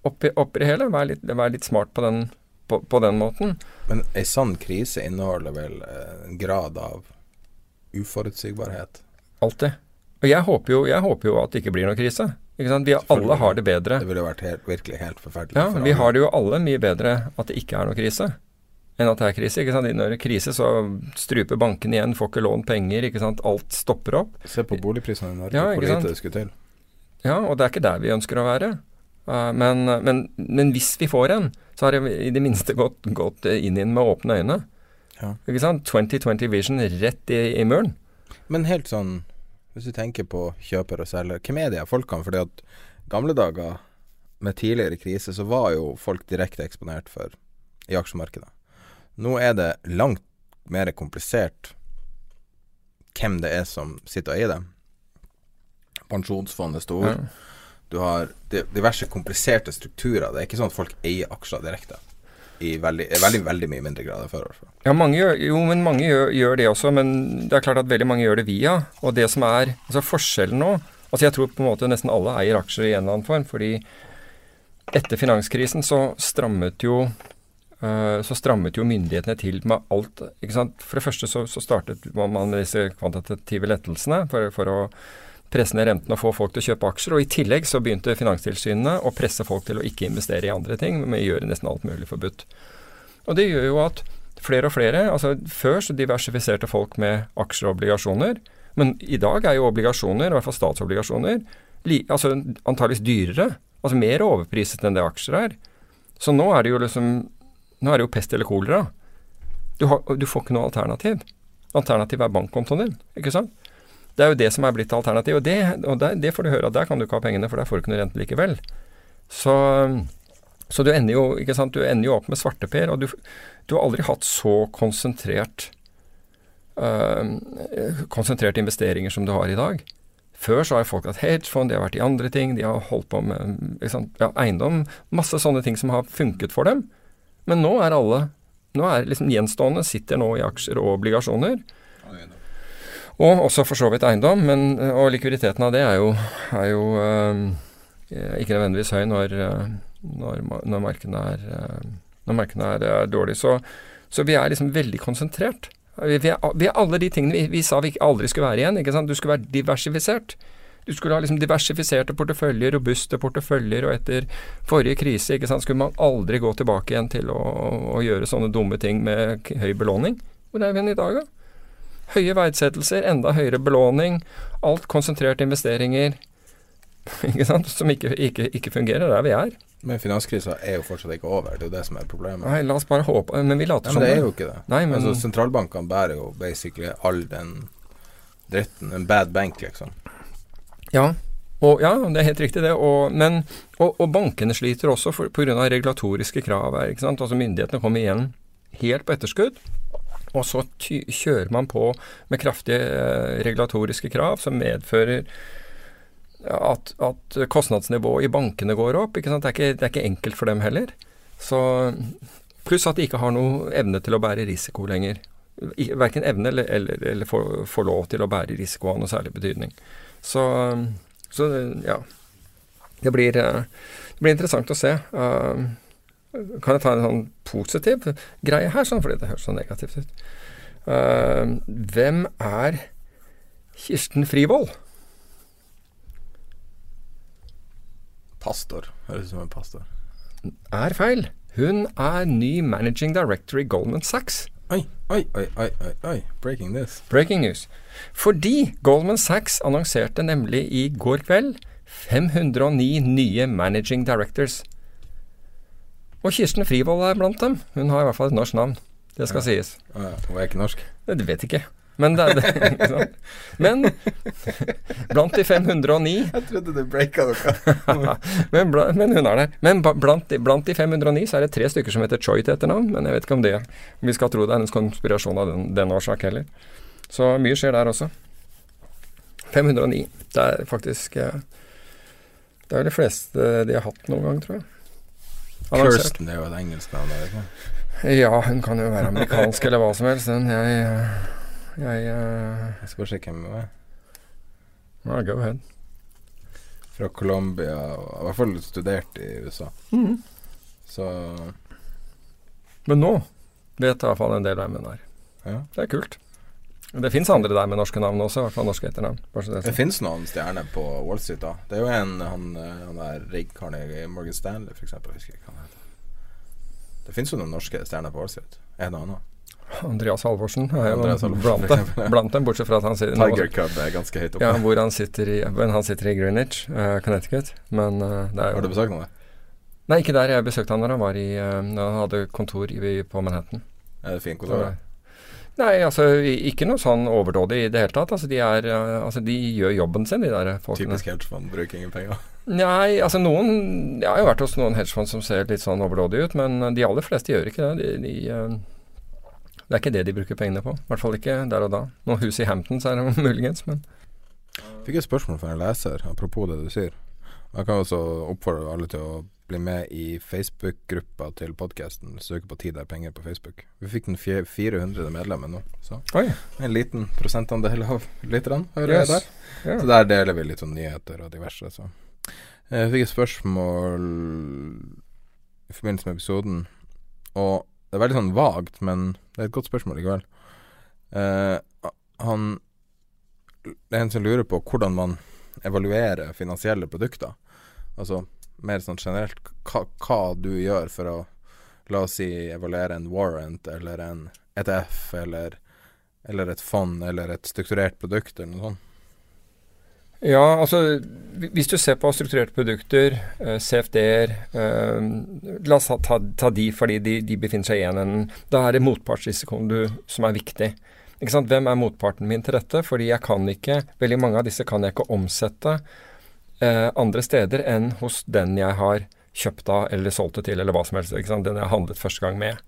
Oppi, oppi det hele, vær litt, vær litt smart på den, på, på den måten. Men ei sann krise inneholder vel eh, en grad av uforutsigbarhet. Alltid. Og jeg håper, jo, jeg håper jo at det ikke blir noen krise. Vi alle har det bedre. Det ville vært helt, virkelig helt forferdelig. Ja, for vi har det jo alle mye bedre at det ikke er noe krise, enn at det er krise. ikke sant? Når det er krise, så struper bankene igjen, får ikke lånt penger, ikke sant. Alt stopper opp. Se på boligprisene i Norge, Ja, hvor lite det skulle til. Ja, og det er ikke der vi ønsker å være. Uh, men, men, men hvis vi får en, så har jeg i det minste gått, gått inn i den med åpne øyne. Ja. Ikke sant? 2020 vision rett i, i muren. Men helt sånn, hvis du tenker på kjøper og selger, hvem er de her folkene? Fordi at gamle dager med tidligere krise, så var jo folk direkte eksponert for i aksjemarkedet. Nå er det langt mer komplisert hvem det er som sitter og eier det. Pensjonsfond er stor. Ja. Du har diverse kompliserte strukturer. Det er ikke sånn at folk eier aksjer direkte. I veldig, veldig, veldig mye mindre grad enn før. Ja, mange gjør, jo, men mange gjør, gjør det også. Men det er klart at veldig mange gjør det via. Og det som er altså forskjellen nå Altså jeg tror på en måte nesten alle eier aksjer i en eller annen form. Fordi etter finanskrisen så strammet jo eh, så strammet jo myndighetene til med alt. ikke sant? For det første så, så startet man med disse kvantitative lettelsene for, for å presse ned renten og få folk til å kjøpe aksjer. Og i tillegg så begynte Finanstilsynet å presse folk til å ikke investere i andre ting, men gjøre nesten alt mulig forbudt. Og det gjør jo at flere og flere altså Før så diversifiserte folk med aksjer og obligasjoner. Men i dag er jo obligasjoner, i hvert fall statsobligasjoner, li, altså antageligvis dyrere. Altså mer overpriset enn det aksjer er. Så nå er det jo liksom Nå er det jo pest eller kolera. Du, har, du får ikke noe alternativ. Alternativet er bankkontoen din, ikke sant? Det er jo det som er blitt alternativ. Og det, og det, det får du høre at der kan du ikke ha pengene, for der får du ikke noe rente likevel. Så, så du ender jo du ender jo opp med svarteper, og du, du har aldri hatt så konsentrert øh, konsentrerte investeringer som du har i dag. Før så har folk hatt hedgefond, de har vært i andre ting, de har holdt på med ja, eiendom. Masse sånne ting som har funket for dem. Men nå er alle Nå er liksom gjenstående sitter nå i aksjer og obligasjoner. Og også for så vidt eiendom, men, og likviditeten av det er jo, er jo eh, ikke nødvendigvis høy når, øh, når, når markedene er, når markene er, dårlige. Så, så vi er liksom veldig konsentrert. Vi, vi, er, vi er alle de tingene vi, vi sa vi aldri skulle være igjen. Du skulle være diversifisert. Du skulle ha liksom diversifiserte porteføljer, robuste porteføljer, og etter forrige krise skulle man aldri gå tilbake igjen til å, å gjøre sånne dumme ting med høy belåning. Hvor er vi igjen i dag, da? Høye verdsettelser, enda høyere belåning, alt konsentrerte investeringer [laughs] ikke sant, som ikke, ikke, ikke fungerer der vi er. Men finanskrisa er jo fortsatt ikke over, det er jo det som er problemet. Nei, la oss bare håpe Men vi later som men det er jo ikke det. Nei, men Altså Sentralbankene bærer jo basically all den dritten. En bad bank, liksom. Ja, og, ja, det er helt riktig det. Og, men, og, og bankene sliter også pga. regulatoriske krav. her, ikke sant? Altså Myndighetene kommer igjen helt på etterskudd. Og så kjører man på med kraftige eh, regulatoriske krav som medfører at, at kostnadsnivået i bankene går opp. Det er, ikke, det, er ikke, enkelt for dem heller. Så, pluss at de ikke har noe evne til å bære risiko lenger. Verken evne eller, eller, eller få, få, lov til å bære risiko av noe særlig betydning. Så, så ja. Det blir, det blir, interessant å se. Uh, kan jeg ta en sånn positiv greie her, sånn, fordi det høres så negativt ut. Uh, hvem er Kirsten Frivold? Pastor. Høres ut som en pastor. Er feil. Hun er ny managing director i Goldman Sachs. Oi, oi, oi, oi, oi. Breaking this. Breaking news. Fordi Goldman Sachs annonserte nemlig i går kveld 509 nye managing directors. Og Kirsten Frivold er blant dem. Hun har i hvert fall et norsk navn. Det skal ja. sies. Ja, hun er ikke norsk? Det vet ikke. Men, det, det, [laughs] men [laughs] blant de 509 Jeg trodde du breaka [laughs] noe. men, men, hun er der. Men blant blant de, 509 så er det tre stykker som heter Choi til etternavn. Men jeg vet ikke om det om vi skal tro det er en konspirasjon av den, den årsak heller. Så mye skjer der også. 509. Det er faktisk eh, Det er de fleste de har hatt noen gang, tror jeg. Kirsten er jo et engelsk navn? Ja, hun kan jo være amerikansk eller hva som helst. Den jeg jeg uh, Jeg skal bare sjekke hun er. No, go ahead. Fra Colombia, og i hvert fall studert i USA. Mm. Så Men nå vet jeg i hvert fall en del hvem hun er. Ja. Det er kult. Det fins andre der med norske navn også, i hvert fall norske etternavn. Det, det fins noen stjerner på Wall Street, da. Det er jo en han, han der Rigg-karen i Morgan Stanley, f.eks. Husker ikke hva han heter. Det fins jo noen norske stjerner på Wall Street. En og annen. Andreas Halvorsen er jo blant, blant, dem, bortsett fra at han sitter Tiger Cub er ganske høyt oppe. Ja, hvor han sitter i, han sitter i Greenwich, uh, Connecticut. Men uh, det er jo Har du besøkt noe? Nei, ikke der. Jeg besøkte han da han var i uh, Han hadde kontor i, på Manhattan. Er det fint kontor? Nei, altså ikke noe sånn overdådig i det hele tatt. Altså de, er, altså, de gjør jobben sin, de der folkene. Typisk hedgefond, bruker ingen penger? Nei, altså noen Jeg har jo vært hos noen hedgefond som ser litt sånn overdådig ut, men de aller fleste gjør ikke det. De, de det er ikke det de bruker pengene på. I hvert fall ikke der og da. Noen hus i Hampton så er det [laughs] muligens, men Fikk et spørsmål fra en leser, apropos det du sier. Jeg kan også oppfordre alle til å bli med i Facebook-gruppa til podkasten. Søke på Tid er penger på Facebook. Vi fikk den 400. medlemmer nå, så Oi. en liten prosentandel av lytterne hører yes. der. Yeah. Så der deler vi litt sånn nyheter og diverse. Så. Jeg fikk et spørsmål i forbindelse med episoden, og det er veldig sånn vagt, men det er et godt spørsmål likevel. Uh, han Det er en som lurer på hvordan man evaluerer finansielle produkter. Altså mer sånn generelt hva, hva du gjør for å La oss si evaluere en warrant eller en ETF eller, eller et fond eller et strukturert produkt eller noe sånt. Ja, altså hvis du ser på strukturerte produkter, eh, CFD-er eh, La oss ta, ta, de fordi de, de befinner seg i en enden. Da er det motpartsrisikoen du, som er viktig. Hvem er motparten min til dette? Fordi jeg kan ikke, veldig mange av disse kan jeg ikke omsette eh, andre steder enn hos den jeg har kjøpt av eller solgt det til, eller hva som helst. Den jeg handlet første gang med.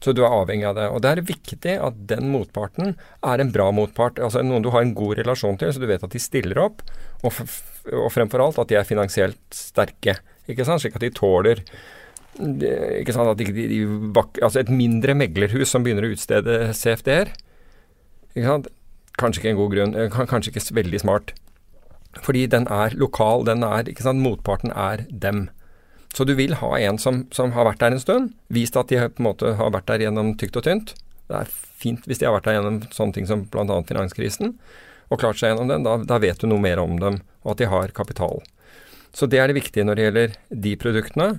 Så du er avhengig av det. Og det er viktig at den motparten er en bra motpart. Altså noen du har en god relasjon til, så du vet at de stiller opp. Og, og fremfor alt at de er finansielt sterke. Ikke sant? Slik at de tåler ikke sant, at de, de, de, altså Et mindre meglerhus som begynner å utstede CFD-er? Kanskje ikke en god grunn. Eh, kanskje ikke veldig smart. Fordi den er lokal. den er, ikke sant, Motparten er dem. Så du vil ha en som, som, har vært der en stund, vist at de på en måte har vært der gjennom tykt og tynt. Det er fint hvis de har vært der gjennom sånne ting som bl.a. finanskrisen, og klart seg gjennom den. Da, da, vet du noe mer om dem, og at de har kapital. Så det er det viktige når det gjelder de produktene,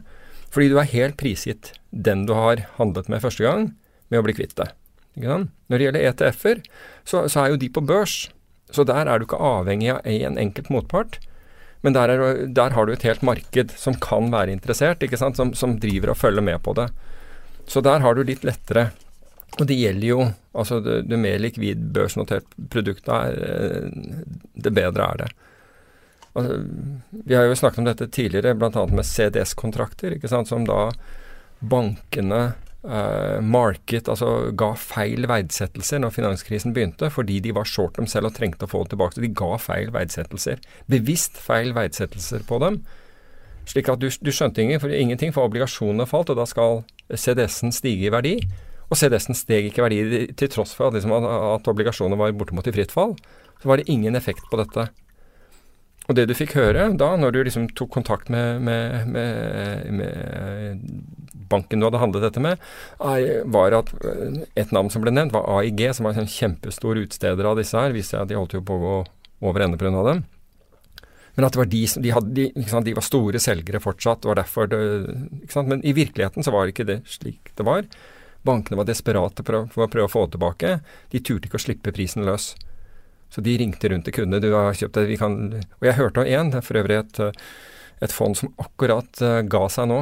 fordi du er helt prisgitt den du har handlet med første gang, med å bli kvitt det. Når det gjelder ETF-er, så, så er jo de på børs, så der er du ikke avhengig av en enkelt motpart. Men der, er, der, har du et helt marked som kan være interessert, ikke sant? Som, som, driver og følger med på det. Så der har du litt lettere. Og det gjelder jo altså det, det mer likvid børsnotert produkt er, eh, det bedre er det. Altså, vi har jo snakket om dette tidligere, bl.a. med CDS-kontrakter, ikke sant? som da bankene market, altså ga feil verdsettelser når finanskrisen begynte, fordi de var short dem selv og trengte å få det tilbake. Så de ga feil verdsettelser. Bevisst feil verdsettelser på dem. Slik at du, du skjønte ingen, for, ingenting, for obligasjonene falt, og da skal CDS-en stige i verdi. Og CDS-en steg ikke i verdi til tross for at, liksom, at obligasjonene var bortimot i fritt fall. Så var det ingen effekt på dette. Og det du fikk høre da, når du liksom tok kontakt med, med, med, med banken du hadde handlet dette med, var at eh, et navn som ble nevnt, var AIG, som var en sånn kjempestor utsteder av disse her. Viste seg at de holdt jo på å gå over ende pga. dem. Men at det var de som de, hadde, de, de, var store selgere fortsatt. var derfor det, Men i virkeligheten så var det ikke det slik det var. Bankene var desperate for å prøve å få det tilbake. De turte ikke å slippe prisen løs. Så de ringte rundt til kundene. Du har kjøpt det, vi kan Og jeg hørte av én, for øvrig et, et, fond som akkurat uh, ga seg nå.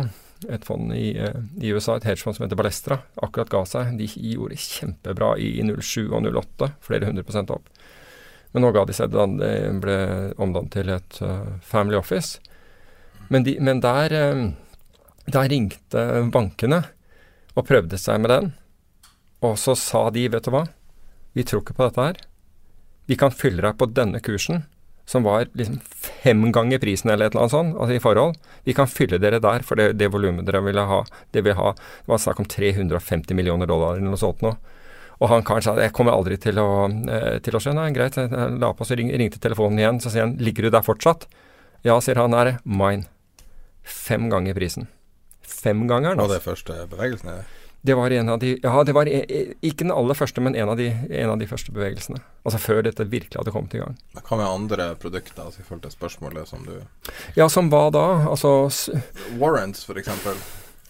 Et fond i, uh, i, USA, et hedgefond som heter Balestra, akkurat ga seg. De gjorde kjempebra i 07 og 08, flere hundre prosent opp. Men nå ga de seg det ble omdannet til et family office. Men, de, men der, der ringte bankene og prøvde seg med den. Og så sa de, vet du hva, vi tror ikke på dette her. Vi kan fylle deg på denne kursen, som var liksom fem ganger prisen eller et eller annet sånt, altså i forhold. Vi kan fylle dere der for det, det volumet dere ville ha. Det, vil ha. det var snakk om 350 millioner dollar eller noe sånt noe. Og han karen sa jeg kommer aldri til å, eh, til å skjønne. Greit, jeg la på, så ring, ringte telefonen igjen. Så sier han ligger du der fortsatt? Ja, sier han. Er det mine. Fem ganger prisen. Fem ganger. Altså. Og det første bevegelsen? Er det? Var en av de Ja, det var e, e, ikke den aller første, men en av, de, en av de første bevegelsene. Altså før dette virkelig hadde kommet i gang. Hva med andre produkter, altså i forhold til spørsmålet som du Ja, som hva da? Altså Warrants, eksempel?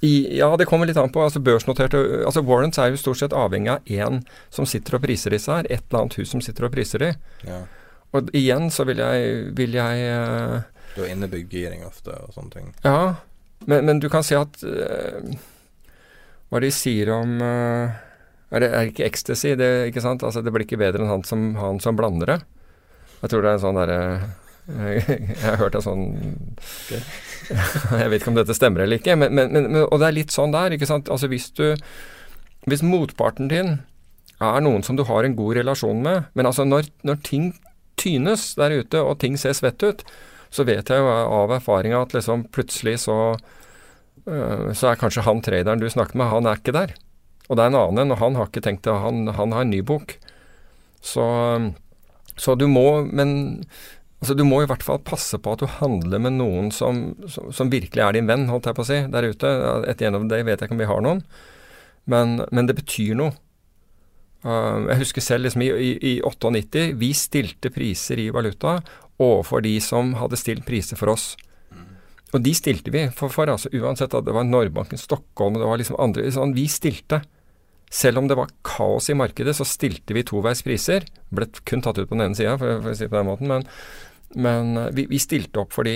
I, ja, det kommer litt an på. altså børsnoterte, altså Warrants er jo stort sett avhengig av én som sitter og priser disse her. Et eller annet hus som sitter og priser de. Ja. Og igjen så vil jeg, vil jeg uh, Du har innebygd giring ofte og sånne ting? Ja, men, men du kan si at uh, hva de sier om uh, er, det, er ikke ecstasy? Det, ikke sant? Altså, det blir ikke bedre enn han som, han som blander det. Jeg tror det er en sånn derre [laughs] Jeg har hørt en sånn okay. [laughs] Jeg vet ikke om dette stemmer eller ikke, men, men, men, og det er litt sånn der. ikke sant? Altså Hvis du Hvis motparten din er noen som du har en god relasjon med, men altså når, når ting tynes der ute, og ting ser svett ut, så vet jeg jo av erfaringa at liksom plutselig så Eh, så er kanskje han traderen du snakker med, han er ikke der. Og det er en annen en, og han har ikke tenkt det. Han, han har en ny bok. Så, så, du må Men altså, du må i hvert fall passe på at du handler med noen som, som, som virkelig er din venn, holdt jeg på å si, der ute. Etter gjennom det vet jeg ikke om vi har noen, men, men det betyr noe. Uh, jeg husker selv liksom i, i, i 98, vi stilte priser i valuta overfor de som hadde stilt priser for oss. Og de stilte vi for, for altså, uansett at det var Norrbanken Stockholm og det var liksom andre sånn, Vi stilte. Selv om det var kaos i markedet, så stilte vi toveispriser. Ble kun tatt ut på den ene sida, for, for, å si det på den måten, men, men eh, vi, vi, stilte opp for de.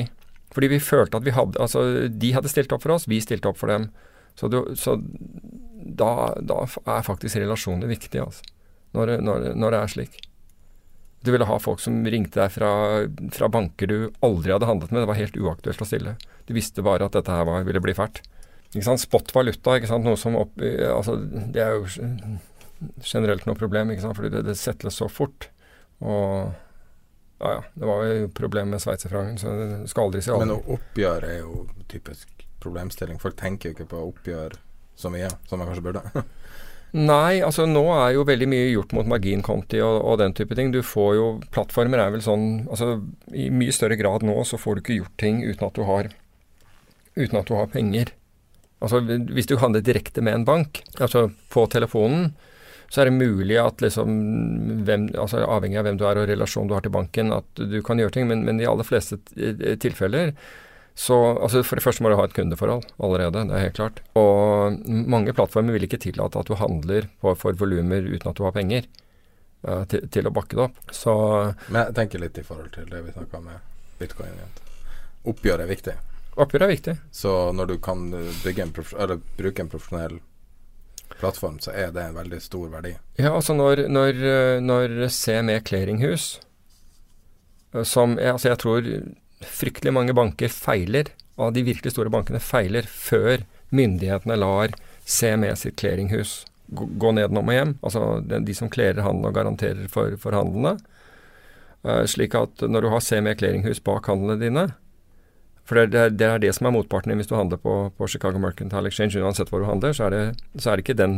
Fordi vi følte at vi hadde Altså, de hadde stilt opp for oss, vi stilte opp for dem. Så, du, så da, da, er faktisk relasjoner viktig, altså. Når, når, når det er slik. Du ville ha folk som ringte deg fra, fra, banker du aldri hadde handlet med. Det var helt uaktuelt å stille. Du visste bare at dette her var, ville bli fælt. Ikke sant? Spot valuta, ikke sant? noe som opp, altså, det er jo generelt noe problem, ikke sant? fordi det, det settles så fort. Og ja, ja. Det var jo problem med sveitserfrangen, så det skal aldri si aldri. Men oppgjør er jo typisk problemstilling. Folk tenker jo ikke på oppgjør så mye som man kanskje burde. [laughs] Nei, altså nå er jo veldig mye gjort mot marginkonti og, og, den type ting. Du får jo Plattformer er vel sånn Altså i mye større grad nå så får du ikke gjort ting uten at du har uten at du har penger. Altså hvis du handler direkte med en bank, altså på telefonen, så er det mulig at liksom hvem, altså Avhengig av hvem du er og relasjonen du har til banken, at du kan gjøre ting. Men, men i aller fleste tilfeller så altså For det første må du ha et kundeforhold allerede, det er helt klart. Og mange plattformer vil ikke tillate at du handler på, for volumer uten at du har penger uh, til, til, å bakke det opp. Så Men jeg tenker litt i forhold til det vi snakka med bitcoin. Oppgjør er viktig. Oppgjør er viktig. Så når du kan en eller bruke en profesjonell plattform, så er det en veldig stor verdi. Ja, altså når, når, når CME Clearinghus, som altså jeg tror fryktelig mange banker feiler, av de virkelig store bankene feiler, før myndighetene lar CME sitt clearinghus gå, nedenom og hjem. Altså de, som klerer handelen og garanterer for, for handlene. Uh, slik at når du har CME clearinghus bak handlene dine For det, er, det, er det som er motparten din hvis du handler på, på Chicago Mercantile Exchange. Uansett hvor du handler, så er, det, så er det ikke den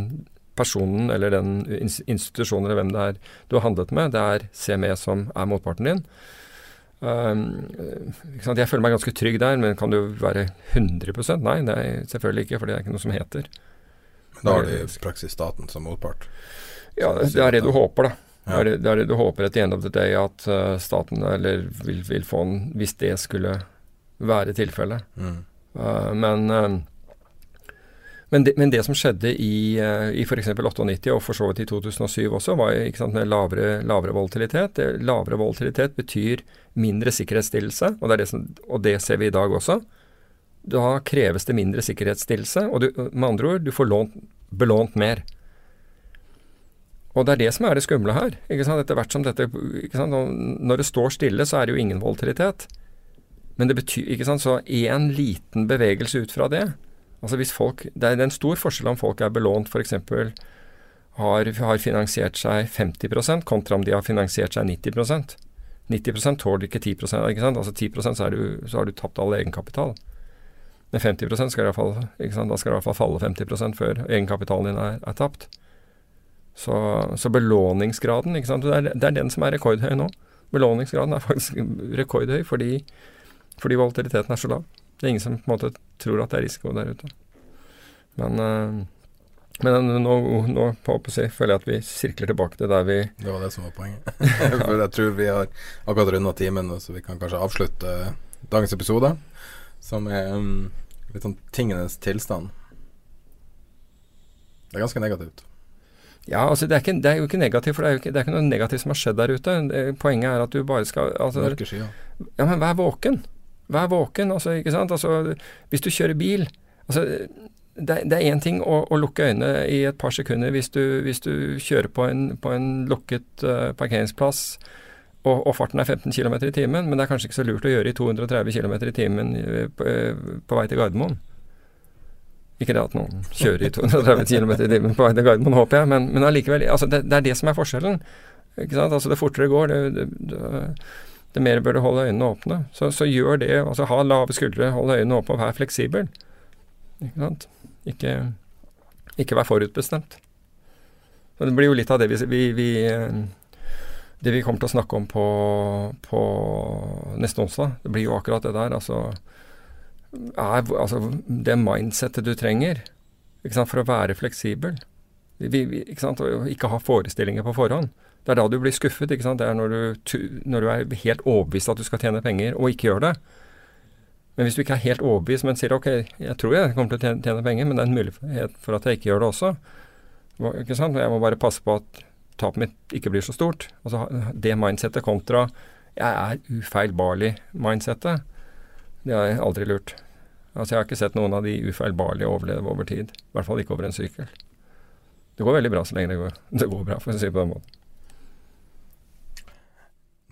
personen eller den institusjonen eller hvem det er du har handlet med. Det er CME som er motparten din. Um, jeg føler meg ganske trygg der, men kan du være 100 Nei, det er selvfølgelig ikke, for det er ikke noe som heter. Men da har de i praksis staten som motpart? Ja, det, det er det du håper, da. Ja. Det, er det, det, det, du håper etter end of the day at uh, staten eller vil, vil, få en Hvis det skulle være tilfellet. Mm. Uh, men, uh, men, men, det, som skjedde i, uh, i f.eks. 98 og for så vidt i 2007 også, var ikke sant, lavere, lavere volatilitet. lavere volatilitet betyr mindre sikkerhetsstillelse, og det, og det ser vi i dag også. Da kreves det mindre sikkerhetsstillelse, og du, med andre ord, du får lånt, belånt mer. Og det er det som er det skumle her. Etter hvert som dette Når det står stille, så er det jo ingen volatilitet. Men det betyr ikke sant, Så én liten bevegelse ut fra det altså hvis folk, Det er en stor forskjell om folk er belånt f.eks. Har, har finansiert seg 50% kontra om de har finansiert seg 90% 90% tåler ikke 10 ikke sant? Altså 10% så, du, så har du tapt all egenkapital. Men 50% skal i hvert fall, da skal det i hvert fall falle 50% før egenkapitalen din er, er tapt. Så, så, belåningsgraden, ikke sant? Det er, det er, den som er rekordhøy nå. Belåningsgraden er faktisk rekordhøy fordi, fordi volatiliteten er så lav. Det er ingen som på en måte tror at det er risiko der ute. Men, uh, men nå, nå på si, føler jeg at vi sirkler tilbake til der vi Det var det som var poenget. [laughs] For jeg tror vi har akkurat runda timen, så vi kan kanskje avslutte dagens episode, som er um, litt sånn tingenes tilstand. Det er ganske negativt. Ja, altså det er, ikke, det er, jo ikke negativt, for det er jo ikke, det er ikke, noe negativt som har skjedd der ute. Poenget er at du bare skal altså, Mørke skyer. Ja, men vær våken. Vær våken, altså, ikke sant. Altså, hvis du kjører bil altså, Det, er én ting å, å, lukke øynene i et par sekunder hvis du, hvis du kjører på en, på en lukket uh, parkeringsplass og, og, farten er 15 km i timen, men det er kanskje ikke så lurt å gjøre i 230 km i timen eh, på, eh, på vei til Gardermoen. Ikke det at noen kjører i 230 km i timen på vei til Gardermoen, håper jeg, men, men allikevel. Altså det, det, er det som er forskjellen. Ikke sant? Altså Det fortere går, det, det, det mer bør du holde øynene åpne. Så, så, gjør det. altså Ha lave skuldre, hold øynene åpne og vær fleksibel. Ikke sant? Ikke, ikke vær forutbestemt. Så Det blir jo litt av det vi, vi, vi eh, det vi kommer til å snakke om på, på neste onsdag, det blir jo akkurat det der. Altså, er, altså det mindsettet du trenger sant, for å være fleksibel. Vi, vi, ikke sant, ikke ha forestillinger på forhånd. Det er da du blir skuffet. ikke sant? Det er når du, når du er helt overbevist at du skal tjene penger, og ikke gjør det. Men hvis du ikke er helt overbevist, men sier ok, jeg tror jeg kommer til å tjene, penger, men det er en mulighet for at jeg ikke gjør det også. Ikke sant? Jeg må bare passe på at tapet mitt ikke blir så stort. Altså det mindsettet kontra jeg er ufeilbarlig-mindsettet, det har jeg aldri lurt. Altså Jeg har ikke sett noen av de ufeilbarlige overleve over tid. I hvert fall ikke over en sykkel. Det går veldig bra så lenge det går, det går bra, for å si det på den måten.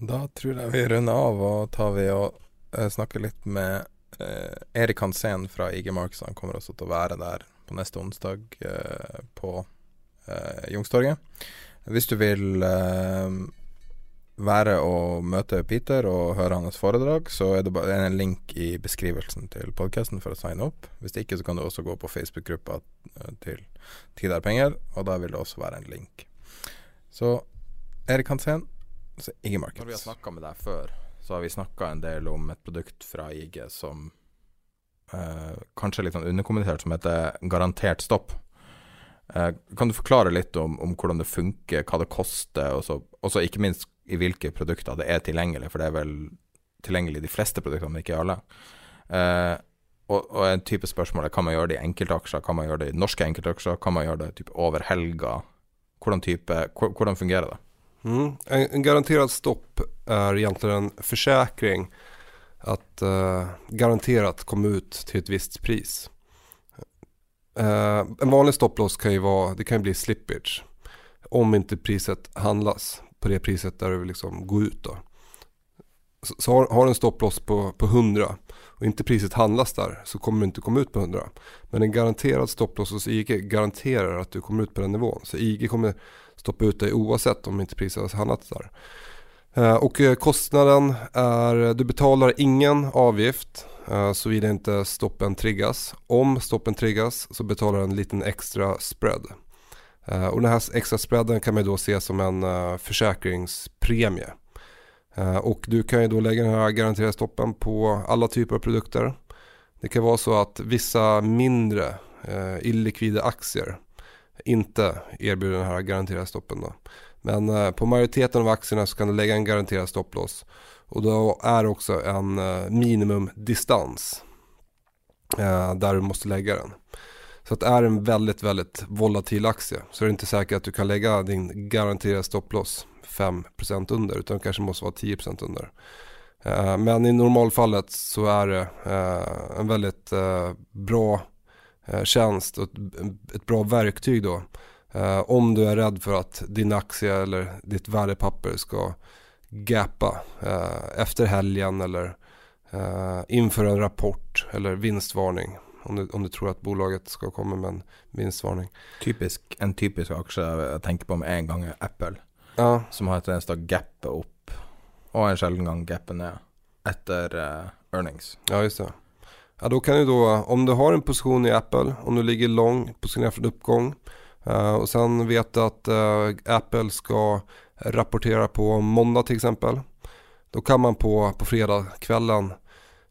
Da tror jeg vi runder av, og tar vi og uh, snakker litt med uh, Erik Hansen fra IG Marks. Han kommer også til å være der på neste onsdag uh, på uh, Youngstorget. Hvis du vil eh, være og møte Peter og høre hans foredrag, så er det bare en link i beskrivelsen til podkasten for å signe opp. Hvis ikke, så kan du også gå på Facebook-gruppa eh, til Tid er penger, og da vil det også være en link. Så Erik Hansen, så IG Markets. Når vi har snakka med deg før, så har vi snakka en del om et produkt fra IG som eh, kanskje er litt sånn underkommentert, som heter Garantert stopp. Eh, kan du forklare litt om, om, hvordan det funker, hva det koster, og så ikke minst i hvilke produkter det er tilgjengelig, for det er vel tilgjengelig i de fleste produktene, men ikke alle. Eh, og, og, en type spørsmål er kan man gjøre det i enkeltaksjer, kan man gjøre det i norske enkeltaksjer, kan man gjøre det typ over helga? Hvordan, type, hvordan fungerer det? Mm. En, en garanterad stopp er egentlig en forsikring at uh, garanterat komme ut til et visst pris. Uh, en vanlig stopplås kan ju vara, det kan bli slippage. Om inte priset handlas på det priset där du liksom gå ut då. så, så har, har en stopploss på, på 100 och inte priset handlas där så kommer du inte komma ut på 100. Men en garanterad stopploss hos IG garanterar att du kommer ut på den nivån. Så IG kommer stoppa ut dig oavsett om inte priset har handlat där. Eh, och eh, kostnaden är, du betalar ingen avgift eh, såvida inte stoppen triggas. Om stoppen triggas så betalar du en liten extra spread. Och den här extra spreaden kan man då se som en försäkringspremie. Och du kan ju då lägga den här garanterade stoppen på alla typer av produkter. Det kan vara så att vissa mindre illikvida aktier inte erbjuder den här garanterade stoppen. Då. Men eh, på majoriteten av aktierna så kan du lägga en garanterad stopploss. Och då är också en eh, minimumdistans eh, där du måste lägga den. Så att det är en väldigt, väldigt volatil aktie så är det inte säkert att du kan lägga din garanterade stopploss 5% under utan kanske måste vara 10% under. Men i normalfallet så är det en väldigt bra tjänst och ett bra verktyg då Uh, om du är rädd för att din aktie eller ditt värdepapper ska gappa uh, efter helgen eller uh, inför en rapport eller vinstvarning. Om du, om du tror att bolaget ska komma med en vinstvarning. Typisk, en typisk aksje jeg tenker på med en gang er Apple. Ja. Som har tendens til å gappe opp, og en sjelden gang gappe ned, etter earnings. Ja, just det. Ja, då kan du då, om du har en position i Apple, om du ligger lång, positionerad för en uppgång Uh, och sen vet du att uh, Apple ska rapportera på måndag till exempel. Då kan man på, på fredagskvällen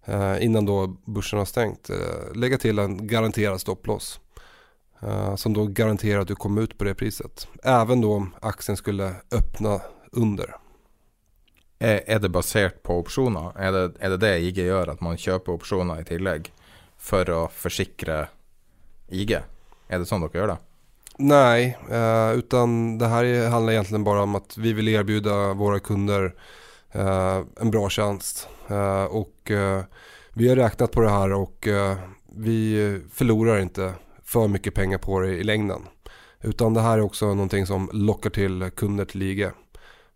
uh, innan då börsen har stängt lägga till en garanterad stopploss. som då garanterar att du kommer ut på det priset. Även då om aktien skulle öppna under. Er, er det basert på opsjoner? Er det, er det det IG gjør, at man kjøper opsjoner i tillegg for å forsikre IG? Er det sånn dere gjør det? Nej, eh, det här handlar egentligen bara om att vi vill erbjuda våra kunder eh, en bra tjänst. Eh, och eh, vi har räknat på det här och eh, vi förlorar inte för mycket pengar på det i längden. Utan det här är också någonting som lockar till kunder till IG.